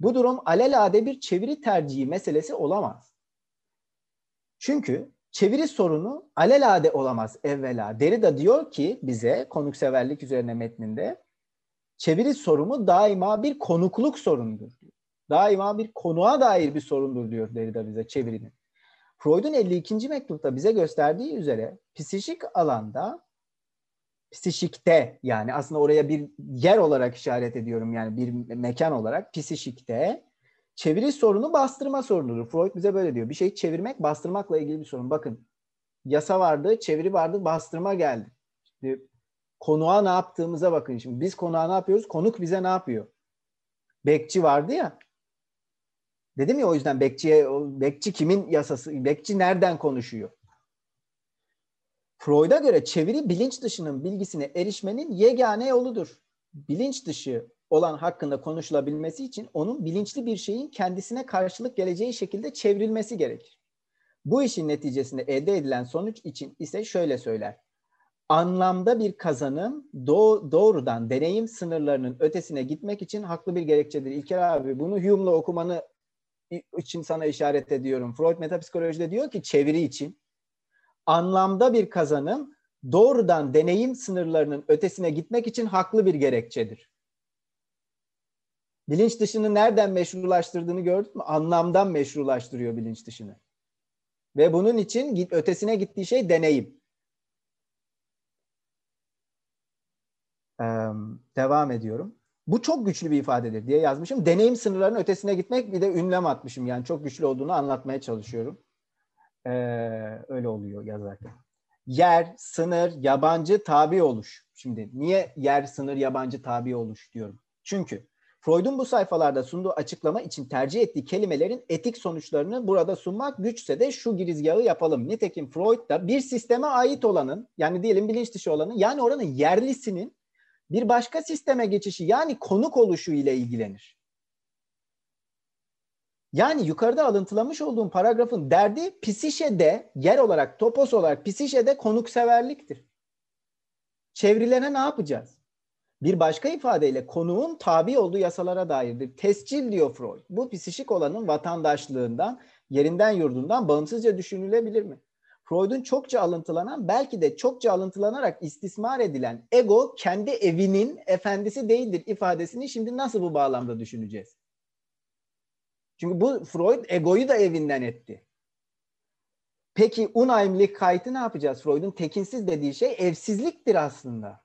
Speaker 2: Bu durum alelade bir çeviri tercihi meselesi olamaz. Çünkü çeviri sorunu alelade olamaz evvela. Derrida diyor ki bize konukseverlik üzerine metninde çeviri sorunu daima bir konukluk sorunudur. Daima bir konuğa dair bir sorundur diyor Derrida bize çevirinin. Freud'un 52. mektupta bize gösterdiği üzere psikik alanda psikikte yani aslında oraya bir yer olarak işaret ediyorum yani bir mekan olarak psikikte çeviri sorunu bastırma sorunudur. Freud bize böyle diyor. Bir şeyi çevirmek bastırmakla ilgili bir sorun. Bakın yasa vardı, çeviri vardı, bastırma geldi. Şimdi Konuğa ne yaptığımıza bakın şimdi. Biz konuğa ne yapıyoruz? Konuk bize ne yapıyor? Bekçi vardı ya. Dedim ya o yüzden bekçiye, bekçi kimin yasası, bekçi nereden konuşuyor? Freud'a göre çeviri bilinç dışının bilgisine erişmenin yegane yoludur. Bilinç dışı olan hakkında konuşulabilmesi için onun bilinçli bir şeyin kendisine karşılık geleceği şekilde çevrilmesi gerekir. Bu işin neticesinde elde edilen sonuç için ise şöyle söyler. Anlamda bir kazanım doğrudan deneyim sınırlarının ötesine gitmek için haklı bir gerekçedir. İlker abi bunu Hume'la okumanı için sana işaret ediyorum. Freud metapsikolojide diyor ki çeviri için anlamda bir kazanım doğrudan deneyim sınırlarının ötesine gitmek için haklı bir gerekçedir. Bilinç dışını nereden meşrulaştırdığını gördün mü? Anlamdan meşrulaştırıyor bilinç dışını. Ve bunun için ötesine gittiği şey deneyim. Devam ediyorum. Bu çok güçlü bir ifadedir diye yazmışım. Deneyim sınırlarının ötesine gitmek bir de ünlem atmışım. Yani çok güçlü olduğunu anlatmaya çalışıyorum. Ee, öyle oluyor yazarken. Yer, sınır, yabancı, tabi oluş. Şimdi niye yer, sınır, yabancı, tabi oluş diyorum? Çünkü Freud'un bu sayfalarda sunduğu açıklama için tercih ettiği kelimelerin etik sonuçlarını burada sunmak güçse de şu girizgahı yapalım. Nitekim Freud da bir sisteme ait olanın yani diyelim bilinç dışı olanın yani oranın yerlisinin bir başka sisteme geçişi yani konuk oluşu ile ilgilenir. Yani yukarıda alıntılamış olduğum paragrafın derdi psişede yer olarak topos olarak psişede konukseverliktir. Çevrilene ne yapacağız? Bir başka ifadeyle konuğun tabi olduğu yasalara dairdir. Tescil diyor Freud. Bu psişik olanın vatandaşlığından, yerinden yurdundan bağımsızca düşünülebilir mi? Freud'un çokça alıntılanan, belki de çokça alıntılanararak istismar edilen ego kendi evinin efendisi değildir ifadesini şimdi nasıl bu bağlamda düşüneceğiz? Çünkü bu Freud egoyu da evinden etti. Peki Unheimlichkeit'i ne yapacağız? Freud'un tekinsiz dediği şey evsizliktir aslında.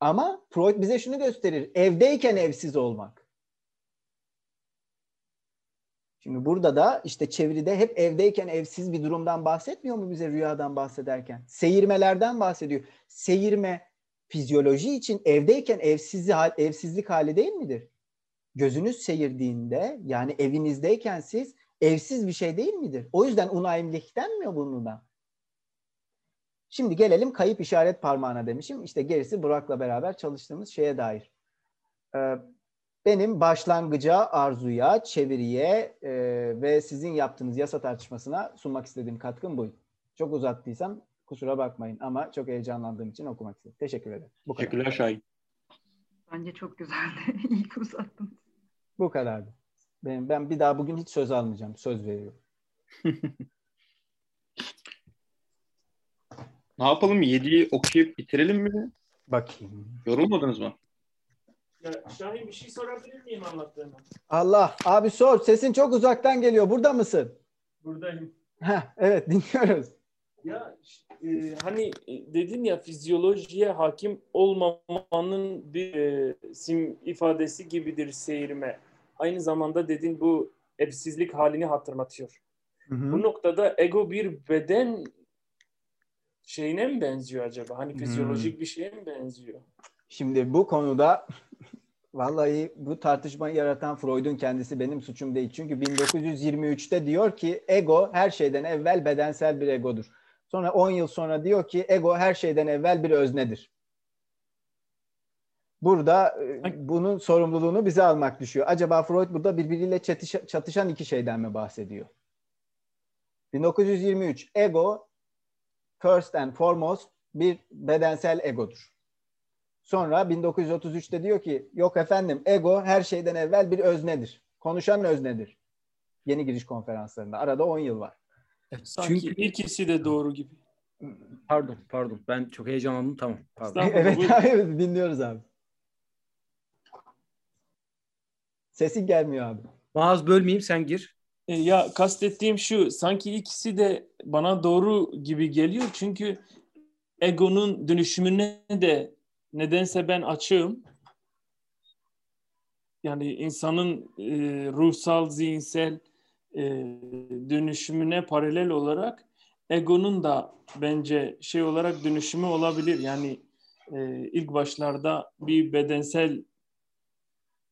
Speaker 2: Ama Freud bize şunu gösterir. Evdeyken evsiz olmak. Şimdi burada da işte çeviride hep evdeyken evsiz bir durumdan bahsetmiyor mu bize rüyadan bahsederken? Seyirmelerden bahsediyor. Seyirme fizyoloji için evdeyken evsiz, evsizlik hali değil midir? Gözünüz seyirdiğinde yani evinizdeyken siz evsiz bir şey değil midir? O yüzden unayimlik denmiyor bundan. Şimdi gelelim kayıp işaret parmağına demişim. İşte gerisi Burak'la beraber çalıştığımız şeye dair. Ee, benim başlangıca, arzuya, çeviriye e, ve sizin yaptığınız yasa tartışmasına sunmak istediğim katkım buydu. Çok uzattıysam kusura bakmayın ama çok heyecanlandığım için okumak istedim. Teşekkür ederim.
Speaker 8: Bu Teşekkürler Şahin.
Speaker 9: Bence çok güzeldi. <laughs> İyi ki uzattınız.
Speaker 2: Bu kadardı. Ben, ben bir daha bugün hiç söz almayacağım. Söz veriyorum. <laughs>
Speaker 8: ne yapalım? Yediği okuyup bitirelim mi?
Speaker 2: Bakayım.
Speaker 8: Yorulmadınız mı?
Speaker 12: Ya Şahin bir şey sorabilir miyim anlattığına?
Speaker 2: Allah. Abi sor. Sesin çok uzaktan geliyor. Burada mısın?
Speaker 12: Buradayım.
Speaker 2: Heh, evet <laughs> dinliyoruz.
Speaker 12: Ya e, hani dedin ya fizyolojiye hakim olmamanın bir e, sim ifadesi gibidir seyirme. Aynı zamanda dedin bu evsizlik halini hatırlatıyor. Hı hı. Bu noktada ego bir beden şeyine mi benziyor acaba? Hani fizyolojik hmm. bir şeye mi benziyor?
Speaker 2: Şimdi bu konuda vallahi bu tartışmayı yaratan Freud'un kendisi benim suçum değil. Çünkü 1923'te diyor ki ego her şeyden evvel bedensel bir egodur. Sonra 10 yıl sonra diyor ki ego her şeyden evvel bir öznedir. Burada e, bunun sorumluluğunu bize almak düşüyor. Acaba Freud burada birbiriyle çatışan iki şeyden mi bahsediyor? 1923 ego first and foremost bir bedensel egodur. Sonra 1933'te diyor ki yok efendim ego her şeyden evvel bir öznedir. Konuşan öznedir. Yeni giriş konferanslarında. Arada 10 yıl var.
Speaker 12: Sanki Çünkü ikisi de doğru gibi.
Speaker 3: Pardon, pardon. Ben çok heyecanlandım. Tamam. Pardon.
Speaker 2: evet abi <laughs> dinliyoruz abi. Sesin gelmiyor abi.
Speaker 3: Mağaz bölmeyeyim sen gir.
Speaker 12: E, ya kastettiğim şu sanki ikisi de bana doğru gibi geliyor çünkü egonun dönüşümüne de nedense ben açığım. Yani insanın e, ruhsal, zihinsel e, dönüşümüne paralel olarak egonun da bence şey olarak dönüşümü olabilir. Yani e, ilk başlarda bir bedensel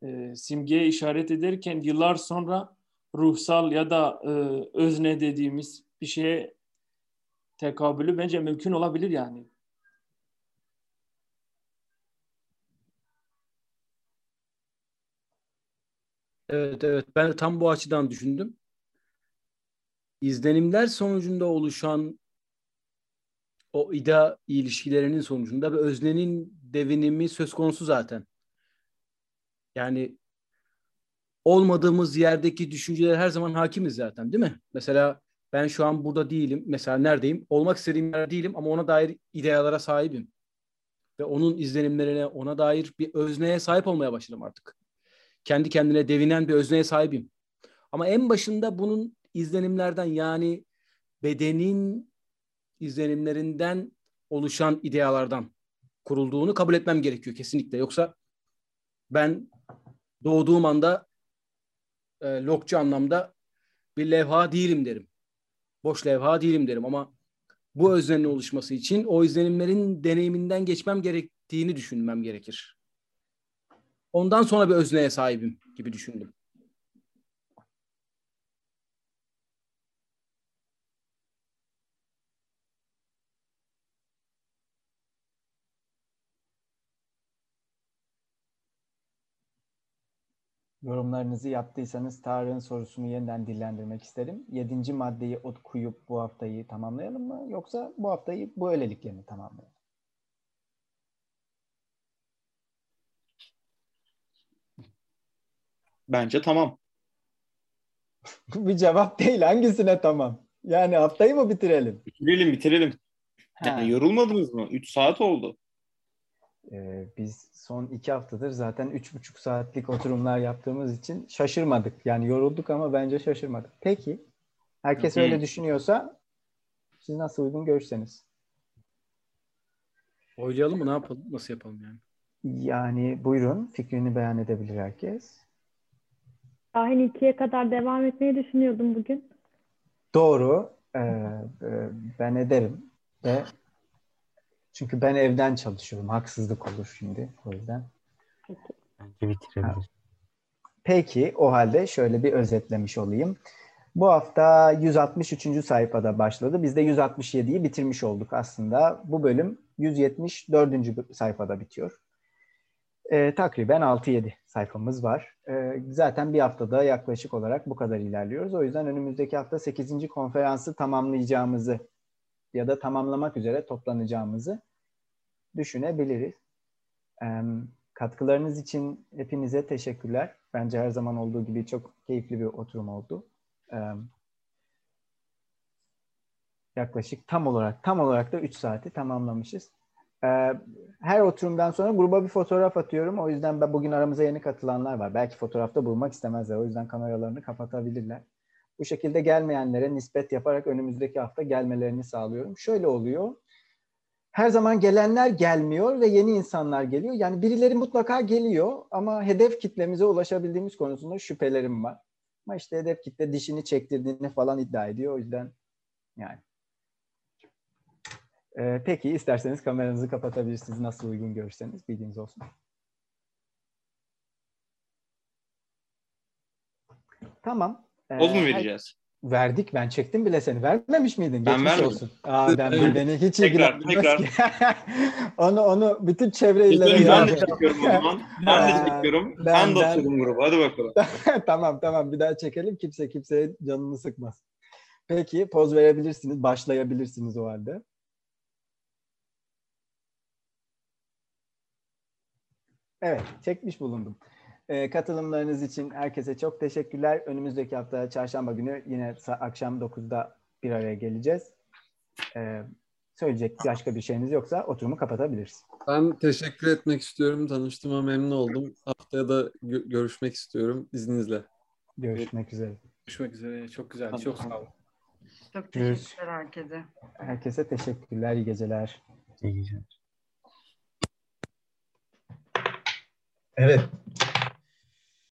Speaker 12: e, simgeye işaret ederken yıllar sonra ruhsal ya da e, özne dediğimiz bir şeye tekabülü bence mümkün olabilir yani.
Speaker 3: Evet evet ben tam bu açıdan düşündüm. İzlenimler sonucunda oluşan o ida ilişkilerinin sonucunda bir öznenin devinimi söz konusu zaten. Yani olmadığımız yerdeki düşünceler her zaman hakimiz zaten değil mi? Mesela ben şu an burada değilim. Mesela neredeyim? Olmak istediğim yer değilim ama ona dair ideyalara sahibim. Ve onun izlenimlerine, ona dair bir özneye sahip olmaya başladım artık. Kendi kendine devinen bir özneye sahibim. Ama en başında bunun izlenimlerden yani bedenin izlenimlerinden oluşan idealardan kurulduğunu kabul etmem gerekiyor kesinlikle. Yoksa ben doğduğum anda e, lokçu anlamda bir levha değilim derim. Boş levha değilim derim ama bu öznenin oluşması için o izlenimlerin deneyiminden geçmem gerektiğini düşünmem gerekir. Ondan sonra bir özneye sahibim gibi düşündüm.
Speaker 2: Yorumlarınızı yaptıysanız Tarık'ın sorusunu yeniden dillendirmek isterim. Yedinci maddeyi okuyup bu haftayı tamamlayalım mı? Yoksa bu haftayı bu öylelikle mi tamamlayalım?
Speaker 8: Bence tamam. <laughs>
Speaker 2: bir cevap değil. Hangisine tamam? Yani haftayı mı bitirelim?
Speaker 8: Bitirelim bitirelim.
Speaker 2: Ha.
Speaker 8: Yani yorulmadınız mı? 3 saat oldu.
Speaker 2: Ee, biz son iki haftadır zaten üç buçuk saatlik oturumlar yaptığımız için şaşırmadık. Yani yorulduk ama bence şaşırmadık. Peki, herkes
Speaker 8: Hı hı.
Speaker 2: öyle düşünüyorsa siz nasıl uygun görürseniz.
Speaker 3: Oylayalım mı? Ne yapalım? Nasıl yapalım yani?
Speaker 2: Yani buyurun fikrini beyan edebilir herkes.
Speaker 13: Şahin ikiye kadar devam etmeyi düşünüyordum bugün.
Speaker 2: Doğru. Ee, e, ben ederim ve çünkü ben evden çalışıyorum. Haksızlık olur şimdi o yüzden.
Speaker 5: Bence bitirebiliriz.
Speaker 2: Peki o halde şöyle bir özetlemiş olayım. Bu hafta 163. sayfada başladı. Biz de 167'yi bitirmiş olduk aslında. Bu bölüm 174. sayfada bitiyor. Ee, takriben 6-7 sayfamız var. Ee, zaten bir haftada yaklaşık olarak bu kadar ilerliyoruz. O yüzden önümüzdeki hafta 8. konferansı tamamlayacağımızı ya da tamamlamak üzere toplanacağımızı düşünebiliriz. Ee, katkılarınız için hepinize teşekkürler. Bence her zaman olduğu gibi çok keyifli bir oturum oldu. Ee, yaklaşık tam olarak tam olarak da 3 saati tamamlamışız. Ee, her oturumdan sonra gruba bir fotoğraf atıyorum. O yüzden ben bugün aramıza yeni katılanlar var. Belki fotoğrafta bulmak istemezler. O yüzden kameralarını kapatabilirler. Bu şekilde gelmeyenlere nispet yaparak önümüzdeki hafta gelmelerini sağlıyorum. Şöyle oluyor. Her zaman gelenler gelmiyor ve yeni insanlar geliyor. Yani birileri mutlaka geliyor ama hedef kitlemize ulaşabildiğimiz konusunda şüphelerim var. Ama işte hedef kitle dişini çektirdiğini falan iddia ediyor. O yüzden yani. Ee, peki isterseniz kameranızı kapatabilirsiniz. Nasıl uygun görürseniz bilginiz olsun. Tamam. Ee,
Speaker 8: Poz mu vereceğiz?
Speaker 2: Verdik. Ben çektim bile seni. Vermemiş miydin?
Speaker 8: Ben
Speaker 2: Geçmiş
Speaker 8: vermedim.
Speaker 2: olsun. Aa, ben <laughs> beni hiç
Speaker 8: Tekrar,
Speaker 2: ki. <laughs> onu onu bütün çevre
Speaker 8: ben de çekiyorum o <laughs> zaman. Ben de
Speaker 2: Ben-
Speaker 8: çekiyorum.
Speaker 2: ben-
Speaker 8: Sen de
Speaker 2: ben-
Speaker 8: oturdun gruba. Hadi bakalım.
Speaker 2: tamam tamam bir daha çekelim. Kimse kimseye canını sıkmaz. Peki poz verebilirsiniz. Başlayabilirsiniz o halde. Evet, çekmiş bulundum. Ee, katılımlarınız için herkese çok teşekkürler. Önümüzdeki hafta çarşamba günü yine akşam 9'da bir araya geleceğiz. Ee, söyleyecek başka bir şeyiniz yoksa oturumu kapatabiliriz.
Speaker 11: Ben teşekkür etmek istiyorum. Tanıştığıma memnun oldum. Haftaya da gö- görüşmek istiyorum izninizle.
Speaker 2: Görüşmek üzere.
Speaker 3: Görüşmek üzere. Çok güzel. Çok sağ olun.
Speaker 9: Çok teşekkürler herkese.
Speaker 2: Herkese teşekkürler. İyi geceler.
Speaker 5: İyi geceler.
Speaker 2: Evet.